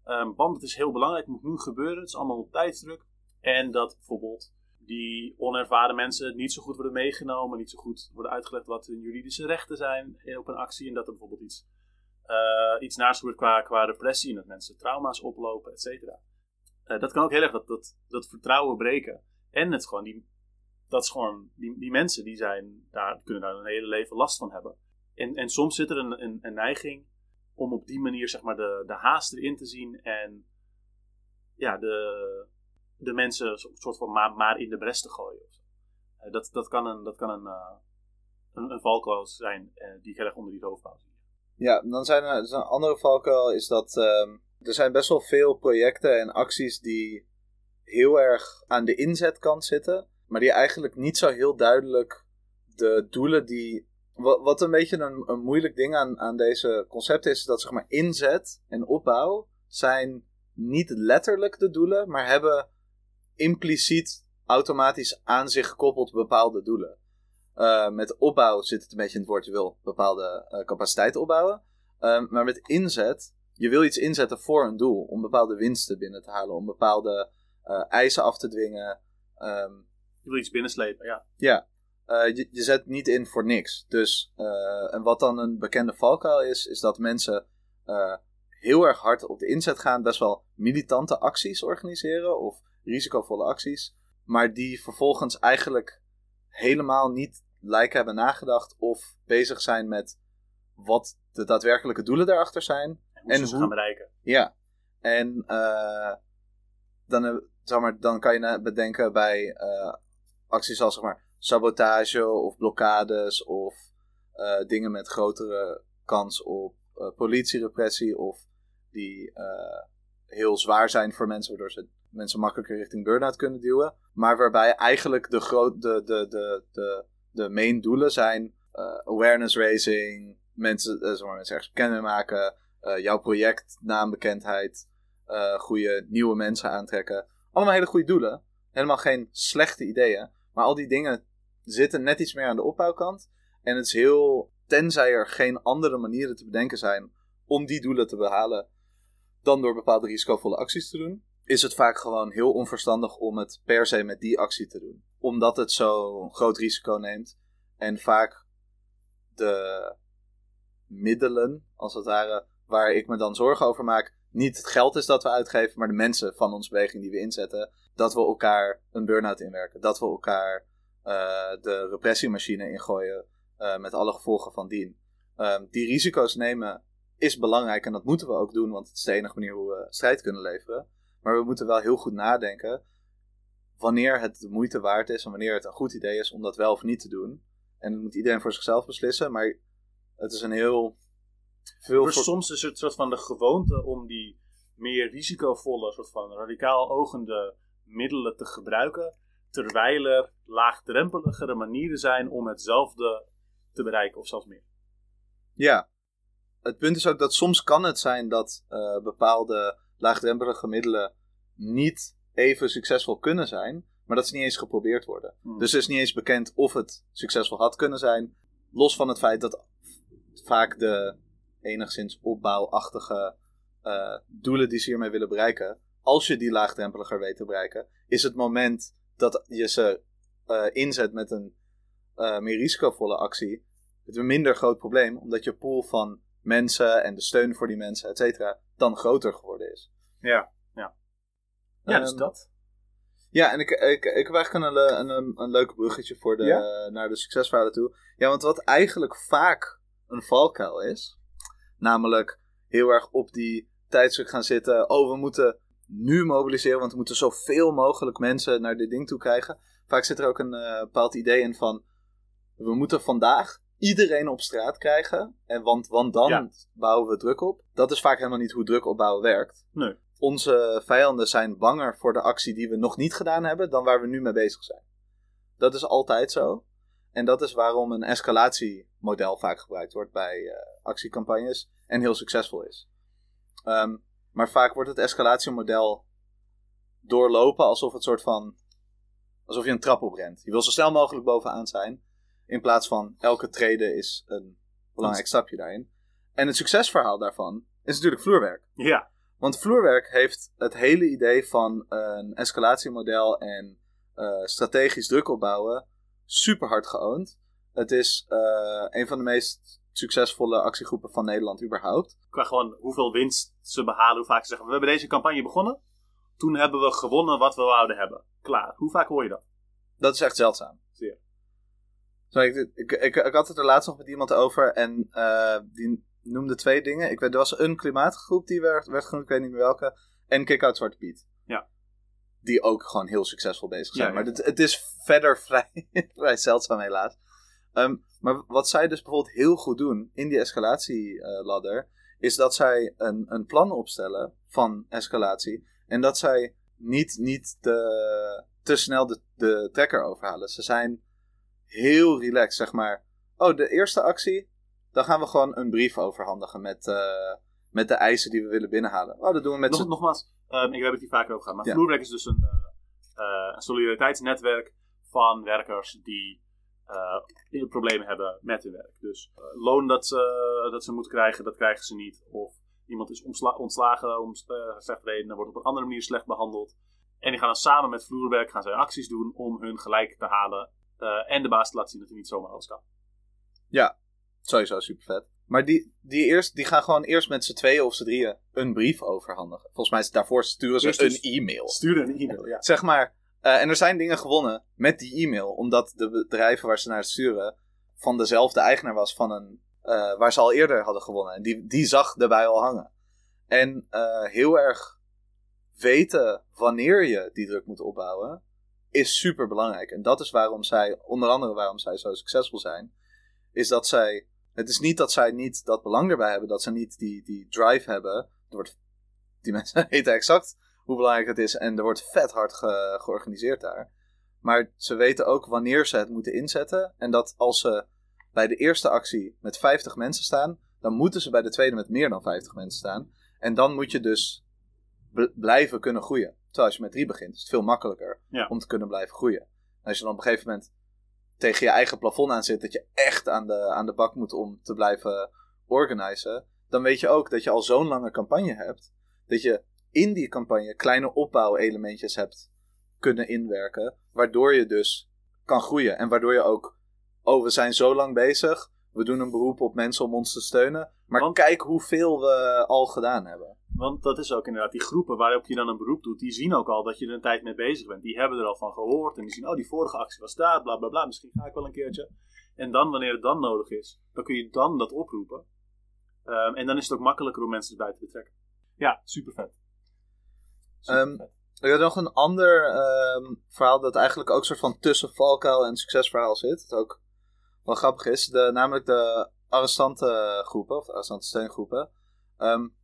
A: Um, want het is heel belangrijk, het moet nu gebeuren. Het is allemaal op tijdsdruk. En dat bijvoorbeeld die onervaren mensen niet zo goed worden meegenomen. Niet zo goed worden uitgelegd wat hun juridische rechten zijn op een actie. En dat er bijvoorbeeld iets, uh, iets naast gebeurt qua, qua repressie. En dat mensen trauma's oplopen, et cetera. Uh, dat kan ook heel erg dat, dat, dat vertrouwen breken. En het gewoon die, dat is gewoon, die, die mensen die zijn daar, kunnen daar een hele leven last van hebben. En, en soms zit er een, een, een neiging om op die manier zeg maar de, de haast erin te zien en ja, de, de mensen een soort van maar, maar in de bres te gooien. Uh, dat, dat kan een, dat kan een, uh, een, een valkuil zijn uh, die ik erg onder die roofbouw zie.
B: Ja, dan zijn er dus een andere valkuil is dat um, er zijn best wel veel projecten en acties die heel erg aan de inzetkant zitten, maar die eigenlijk niet zo heel duidelijk de doelen die. Wat, wat een beetje een, een moeilijk ding aan, aan deze concepten is, is dat zeg maar inzet en opbouw zijn niet letterlijk de doelen, maar hebben impliciet automatisch aan zich gekoppeld bepaalde doelen. Uh, met opbouw zit het een beetje in het woord, je wil bepaalde uh, capaciteit opbouwen. Um, maar met inzet, je wil iets inzetten voor een doel, om bepaalde winsten binnen te halen, om bepaalde uh, eisen af te dwingen. Um,
A: je wil iets binnenslepen, ja.
B: Ja, je, je, zet niet in voor niks. Dus, en wat dan een bekende valkuil is, is dat mensen heel erg hard op de inzet gaan, best wel militante acties organiseren of risicovolle acties, maar die vervolgens eigenlijk helemaal niet lijken hebben nagedacht of bezig zijn met wat de daadwerkelijke doelen daarachter zijn.
A: En, hoe ze gaan bereiken.
B: Ja, en dan, eh, zeg maar, dan kan je bedenken bij acties als zeg maar, sabotage of blokkades of uh, dingen met grotere kans op politierepressie of die heel zwaar zijn voor mensen, waardoor ze mensen makkelijker richting burn-out kunnen duwen. Maar waarbij eigenlijk de, de, de, de, de, de main doelen zijn uh, awareness raising, mensen, uh, zeg mensen ergens bekend maken, uh, jouw project, naambekendheid, goede nieuwe mensen aantrekken. Allemaal hele goede doelen. Helemaal geen slechte ideeën. Maar al die dingen zitten net iets meer aan de opbouwkant. En het is heel, tenzij er geen andere manieren te bedenken zijn om die doelen te behalen, dan door bepaalde risicovolle acties te doen is het vaak gewoon heel onverstandig om het per se met die actie te doen. Omdat het zo'n groot risico neemt. En vaak de middelen, als het ware, waar ik me dan zorgen over maak, niet het geld is dat we uitgeven, maar de mensen van onze beweging die we inzetten, dat we elkaar een burn-out inwerken. Dat we elkaar de repressiemachine ingooien uh, met alle gevolgen van dien. Um, die risico's nemen is belangrijk en dat moeten we ook doen, want het is de enige manier hoe we strijd kunnen leveren. Maar we moeten wel heel goed nadenken wanneer het de moeite waard is en wanneer het een goed idee is om dat wel of niet te doen. En dat moet iedereen voor zichzelf beslissen, maar het is een heel.
A: Veel voor... Soms is het soort van de gewoonte om die meer risicovolle, soort van radicaal ogende middelen te gebruiken, terwijl er laagdrempeligere manieren zijn om hetzelfde te bereiken of zelfs meer.
B: Ja, het punt is ook dat soms kan het zijn dat uh, bepaalde laagdrempelige middelen niet even succesvol kunnen zijn, maar dat ze niet eens geprobeerd worden. Hmm. Dus het is niet eens bekend of het succesvol had kunnen zijn. Los van het feit dat vaak de enigszins opbouwachtige uh, doelen die ze hiermee willen bereiken, als je die laagdrempeliger weet te bereiken, is het moment dat je ze uh, inzet met een uh, meer risicovolle actie, het een minder groot probleem, omdat je pool van mensen en de steun voor die mensen, et cetera, dan groter geworden is.
A: Ja, ja. Ja, dus ehm, dat.
B: Ja, en ik, ik, ik heb eigenlijk een, een, een, een leuk bruggetje voor de, naar de succesverhalen toe. Ja, want wat eigenlijk vaak een valkuil is, namelijk heel erg op die tijdstuk gaan zitten. Oh, we moeten nu mobiliseren, want we moeten zoveel mogelijk mensen naar dit ding toe krijgen. Vaak zit er ook een uh, bepaald idee in van, we moeten vandaag iedereen op straat krijgen. En want, want dan bouwen we druk op. Dat is vaak helemaal niet hoe druk opbouwen werkt.
A: Nee.
B: Onze vijanden zijn banger voor de actie die we nog niet gedaan hebben dan waar we nu mee bezig zijn. Dat is altijd zo. En dat is waarom een escalatiemodel vaak gebruikt wordt bij uh, actiecampagnes en heel succesvol is. Ehm, maar vaak wordt het escalatiemodel doorlopen alsof het soort van. alsof je een trap oprent. Je wil zo snel mogelijk bovenaan zijn. In plaats van elke trede is een belangrijk stapje daarin. En het succesverhaal daarvan is natuurlijk vloerwerk.
A: Ja.
B: Want vloerwerk heeft het hele idee van een escalatiemodel en uh, strategisch druk opbouwen super hard geoond. Het is uh, een van de meest succesvolle actiegroepen van Nederland überhaupt.
A: Qua gewoon hoeveel winst ze behalen, hoe vaak ze zeggen: We hebben deze campagne begonnen. Toen hebben we gewonnen wat we wouden hebben. Klaar. Hoe vaak hoor je dat?
B: Dat is echt zeldzaam.
A: Zeer.
B: Sorry, ik, ik, ik, had het er laatst nog met iemand over en uh, die noemde twee dingen. Ik weet, er was een klimaatgroep die werd, werd genoemd, ik weet niet meer welke. En Kick-Out Zwarte Piet.
A: Ja.
B: Die ook gewoon heel succesvol bezig zijn. Maar het, het, is verder vrij, vrij zeldzaam helaas. Um, maar wat zij dus bijvoorbeeld heel goed doen in die escalatieladder, is dat zij een, een plan opstellen van escalatie. En dat zij niet, niet te, te snel de, de trekker overhalen. Ze zijn heel relaxed, zeg maar. Oh, de eerste actie, dan gaan we gewoon een brief overhandigen met, uh, met de eisen die we willen binnenhalen. Oh, dat doen we met
A: Nog, Nogmaals, um, ik heb het hier vaker over gehad, maar ja. vloerwerk is dus een, uh, eh, een solidariteitsnetwerk van werkers die uh, problemen hebben met hun werk. Dus uh, loon dat ze, dat ze moeten krijgen, dat krijgen ze niet. Of iemand is ontslagen om uh, slechte redenen, wordt op een andere manier slecht behandeld. En die gaan dan samen met vloerwerk gaan zij acties doen om hun gelijk te halen. en de baas te laten zien dat hij niet zomaar alles kan.
B: Ja, sowieso super vet. Maar die, die, eerst, die gaan gewoon eerst met z'n tweeën of z'n drieën een brief overhandigen. Volgens mij is daarvoor sturen ze dus een e-mail.
A: Sturen een e-mail, ja.
B: Zeg maar, uh, en er zijn dingen gewonnen met die e-mail. Omdat de bedrijven waar ze naar sturen van dezelfde eigenaar was van een... Uh, waar ze al eerder hadden gewonnen. En die, die zag daarbij al hangen. En uh, heel erg weten wanneer je die druk moet opbouwen, is super belangrijk. En dat is waarom zij, onder andere waarom zij zo succesvol zijn, is dat zij het is niet dat zij niet dat belang erbij hebben, dat ze niet die, die drive hebben. Er wordt, die mensen weten exact hoe belangrijk het is en er wordt vet hard georganiseerd daar. Maar ze weten ook wanneer ze het moeten inzetten. En dat als ze bij de eerste actie met 50 mensen staan, dan moeten ze bij de tweede met meer dan 50 mensen staan. En dan moet je dus blijven kunnen groeien. Terwijl als je met drie begint, is het veel makkelijker om te kunnen blijven groeien. En als je dan op een gegeven moment tegen je eigen plafond aan zit, dat je echt aan de, aan de bak moet om te blijven organiseren, dan weet je ook dat je al zo'n lange campagne hebt, dat je in die campagne kleine opbouwelementjes hebt kunnen inwerken, waardoor je dus kan groeien en waardoor je ook, oh we zijn zo lang bezig, we doen een beroep op mensen om ons te steunen, maar kijk hoeveel we al gedaan hebben.
A: Want dat is ook inderdaad, die groepen waarop je dan een beroep doet, die zien ook al dat je er een tijd mee bezig bent. Die hebben er al van gehoord en die zien, oh die vorige actie was daar, bla bla bla, misschien ga ik wel een keertje. En dan, wanneer het dan nodig is, dan kun je dan dat oproepen. Um, en dan is het ook makkelijker om mensen erbij te betrekken. Ja, super vet.
B: Um. Ik had nog een ander um, verhaal dat eigenlijk ook een soort van tussen valkuil en succesverhaal zit. Dat ook wel grappig is. De, namelijk de arrestantengroepen, of de arrestantensteungroepen. Um,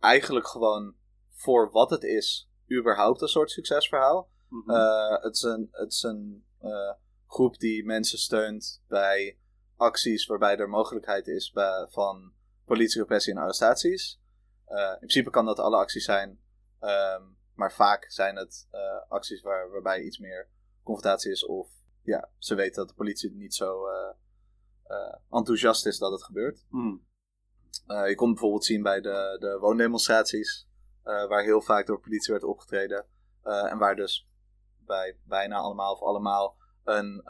B: eigenlijk gewoon voor wat het is, überhaupt een soort succesverhaal. Mhm. Eh, het is een, het is een uh, groep die mensen steunt bij acties waarbij er mogelijkheid is bij, van politierepressie en arrestaties. Uh, in principe kan dat alle acties zijn, um, maar vaak zijn het acties waar, waarbij iets meer confrontatie is of ja, ze weten dat de politie niet zo enthousiast is dat het gebeurt. Uh, je kon bijvoorbeeld zien bij de, de woondemonstraties, waar heel vaak door politie werd opgetreden. En waar dus bij bijna allemaal of allemaal een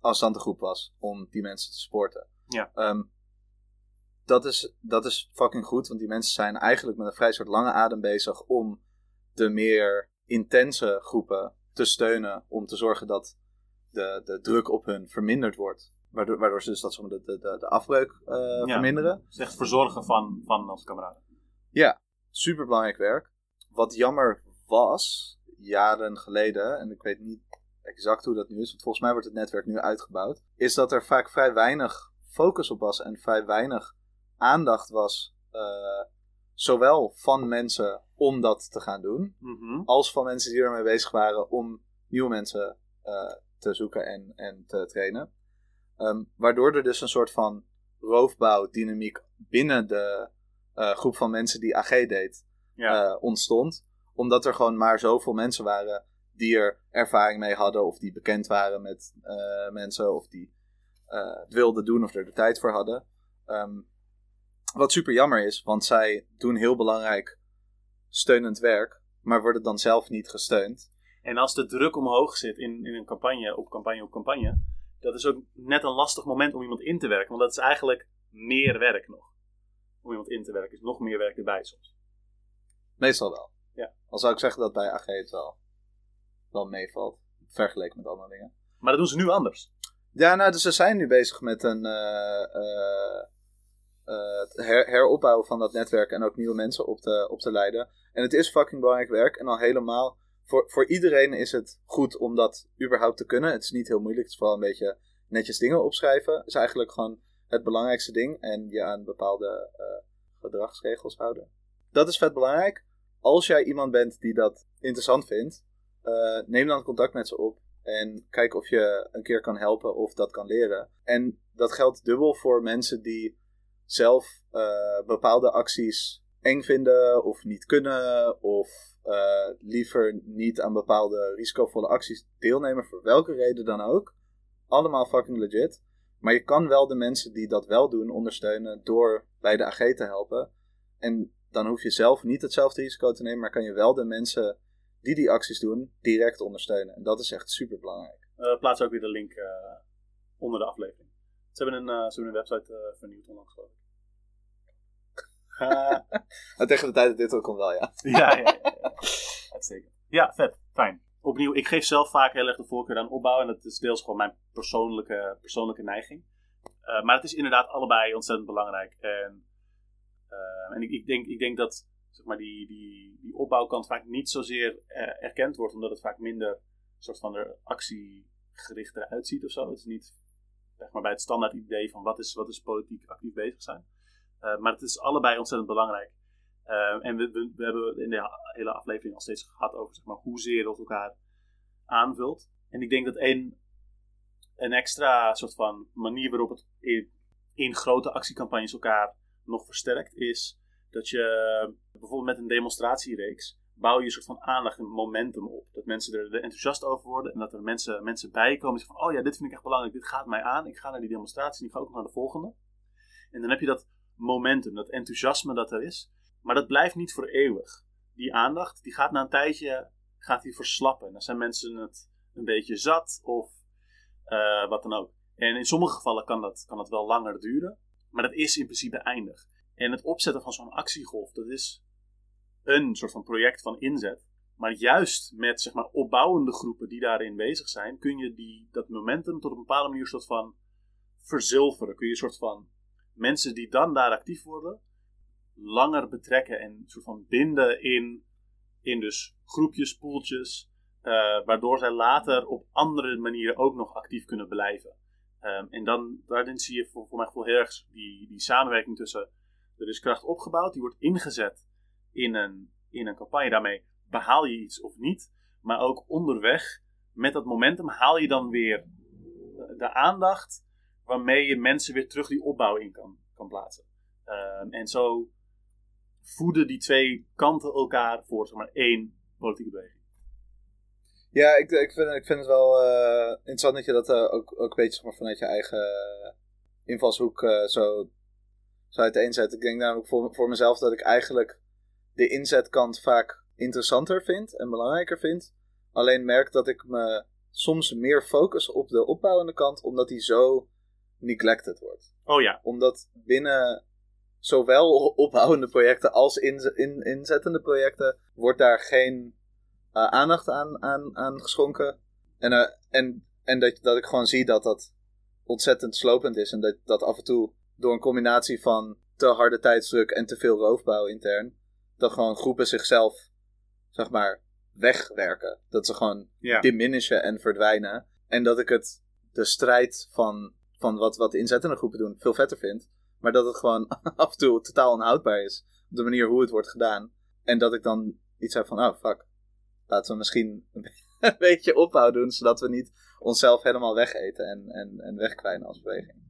B: afstande groep was om die mensen te supporten.
A: Ja.
B: Um, dat, is, dat is fucking goed, want die mensen zijn eigenlijk met een vrij soort lange adem bezig om de meer intense groepen te steunen. Om te zorgen dat de, de druk op hun verminderd wordt. Waardoor, waardoor ze dus dat de, de, de afbreuk uh, verminderen.
A: Echt verzorgen van, van onze kameraden.
B: Ja, super belangrijk werk. Wat jammer was, jaren geleden, en ik weet niet exact hoe dat nu is, want volgens mij wordt het netwerk nu uitgebouwd, is dat er vaak vrij weinig focus op was en vrij weinig aandacht was, uh, zowel van mensen om dat te gaan doen,
A: mm
B: als van mensen die ermee bezig waren om nieuwe mensen uh, te zoeken en, en te trainen. Um, waardoor er dus een soort van roofbouwdynamiek binnen de uh, groep van mensen die AG deed
A: ja.
B: ontstond. Omdat er gewoon maar zoveel mensen waren die er ervaring mee hadden of die bekend waren met uh, mensen of die het wilden doen of er de tijd voor hadden. Um, wat super jammer is, want zij doen heel belangrijk steunend werk, maar worden dan zelf niet gesteund.
A: En als de druk omhoog zit in, in een campagne, op campagne op campagne, dat is ook net een lastig moment om iemand in te werken. Want dat is eigenlijk meer werk nog. Om iemand in te werken is nog meer werk erbij soms.
B: Meestal wel.
A: Ja.
B: Al zou ik zeggen dat bij AG het wel, wel meevalt. Vergeleken met andere dingen.
A: Maar dat doen ze nu anders.
B: Ja, nou, dus ze zijn nu bezig met een uh, uh, uh, her heropbouwen van dat netwerk en ook nieuwe mensen op te, op te leiden. En het is fucking belangrijk werk. En al helemaal voor, voor iedereen is het goed om dat überhaupt te kunnen. Het is niet heel moeilijk. Het is vooral een beetje netjes dingen opschrijven. Het is eigenlijk gewoon het belangrijkste ding. En je aan bepaalde uh, gedragsregels houden. Dat is vet belangrijk. Als jij iemand bent die dat interessant vindt, uh, neem dan contact met ze op. En kijk of je een keer kan helpen of dat kan leren. En dat geldt dubbel voor mensen die zelf uh, bepaalde acties eng vinden of niet kunnen of eh, liever niet aan bepaalde risicovolle acties deelnemen, voor welke reden dan ook. Allemaal fucking legit. Maar je kan wel de mensen die dat wel doen ondersteunen door bij de AG te helpen. En dan hoef je zelf niet hetzelfde risico te nemen, maar kan je wel de mensen die die acties doen direct ondersteunen. En dat is echt super belangrijk.
A: Uh, plaats ook weer de link onder de aflevering. Ze hebben een, uh, ze hebben een website uh, vernieuwd onlangs, geloof ik.
B: nou, tegen de tijd dat dit ook komt wel, ja.
A: ja, ja, ja. Uitstekend. Ja, vet. Fijn. Opnieuw, ik geef zelf vaak heel erg de voorkeur aan opbouw. En dat is deels gewoon mijn persoonlijke, persoonlijke neiging. Uh, maar het is inderdaad allebei ontzettend belangrijk. En, uh, en ik, ik, denk, ik denk dat zeg maar, die, die, die opbouwkant vaak niet zozeer uh, erkend wordt. Omdat het vaak minder soort van er actiegericht eruit ziet of zo. Het is niet zeg maar, bij het standaard idee van wat is, wat is politiek actief bezig zijn. Uh, maar het is allebei ontzettend belangrijk. Uh, en we, we, hebben in de hele aflevering al steeds gehad over zeg maar, hoezeer dat elkaar aanvult. En ik denk dat een, een extra soort van manier waarop het in, in grote actiecampagnes elkaar nog versterkt is dat je bijvoorbeeld met een demonstratiereeks bouw je een soort van aandacht en momentum op. Dat mensen er enthousiast over worden en dat er mensen, mensen bij komen en zeggen van oh ja, dit vind ik echt belangrijk, dit gaat mij aan, ik ga naar die demonstratie en ik ga ook naar de volgende. En dan heb je dat momentum, dat enthousiasme dat er is. Maar dat blijft niet voor eeuwig. Die aandacht, die gaat na een tijdje gaat die verslappen. Dan zijn mensen het een beetje zat of uh, wat dan ook. En in sommige gevallen kan dat, kan dat wel langer duren. Maar dat is in principe eindig. En het opzetten van zo'n actiegolf, dat is een soort van project van inzet. Maar juist met zeg maar, opbouwende groepen die daarin bezig zijn, kun je die, dat momentum tot op een bepaalde manier soort van verzilveren. Kun je een soort van mensen die dan daar actief worden, langer betrekken en soort van binden in, in dus groepjes, poeltjes, uh, waardoor zij later op andere manieren ook nog actief kunnen blijven. Um, en dan, daarin zie je voor, voor mijn heel erg die, die samenwerking tussen er is kracht opgebouwd, die wordt ingezet in een, in een campagne. Daarmee behaal je iets of niet, maar ook onderweg met dat momentum haal je dan weer de aandacht waarmee je mensen weer terug die opbouw in kan, kan plaatsen. Um, en zo voeden die twee kanten elkaar voor zeg maar één politieke beweging.
B: Ja, ik, ik, vind, ik vind het wel uh, interessant dat je dat uh, ook, ook een beetje zeg maar, vanuit je eigen invalshoek uh, zo, zo uiteenzet. Ik denk namelijk voor, voor mezelf dat ik eigenlijk de inzetkant vaak interessanter vind en belangrijker vind. Alleen merk dat ik me soms meer focus op de opbouwende kant, omdat die zo neglected wordt.
A: Oh ja.
B: Omdat binnen zowel opbouwende projecten als in, in, inzettende projecten wordt daar geen uh, aandacht aan, aan, aan geschonken. En, uh, en, en dat, dat ik gewoon zie dat dat ontzettend slopend is. En dat, dat af en toe door een combinatie van te harde tijdsdruk en te veel roofbouw intern, dat gewoon groepen zichzelf, zeg maar, wegwerken. Dat ze gewoon
A: Ja.
B: diminishen en verdwijnen. En dat ik het, de strijd van, van wat, wat de inzettende groepen doen, veel vetter vind. Maar dat het gewoon af en toe totaal onhoudbaar is. Op de manier hoe het wordt gedaan. En dat ik dan iets heb van, oh fuck. Laten we misschien een beetje opbouw doen, zodat we niet onszelf helemaal wegeten en, en, en wegkwijnen als beweging.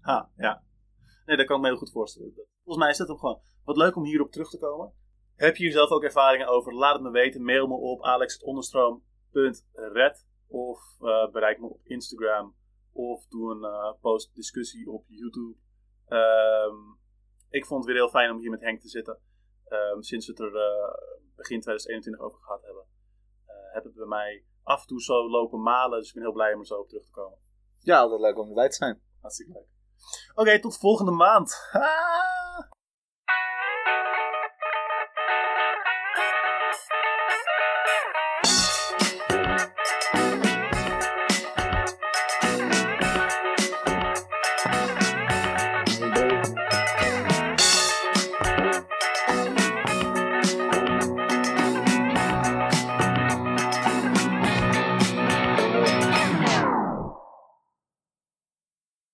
A: Ha, ja. Nee, dat kan ik me heel goed voorstellen. Volgens mij is dat ook gewoon wat leuk om hierop terug te komen. Heb je hier zelf ook ervaringen over? Laat het me weten. Mail me op alex.onderstroom.red of uh, bereik me op Instagram of doe een uh, post discussie op YouTube. Um, ik vond het weer heel fijn om hier met Henk te zitten. Um, sinds we het er uh, begin 2021 over gehad hebben, heb het bij mij af en toe zo lopen malen. Dus ik ben heel blij om er zo op terug te komen.
B: Ja, altijd leuk om erbij te zijn.
A: Hartstikke leuk. Oké, okay, tot volgende maand.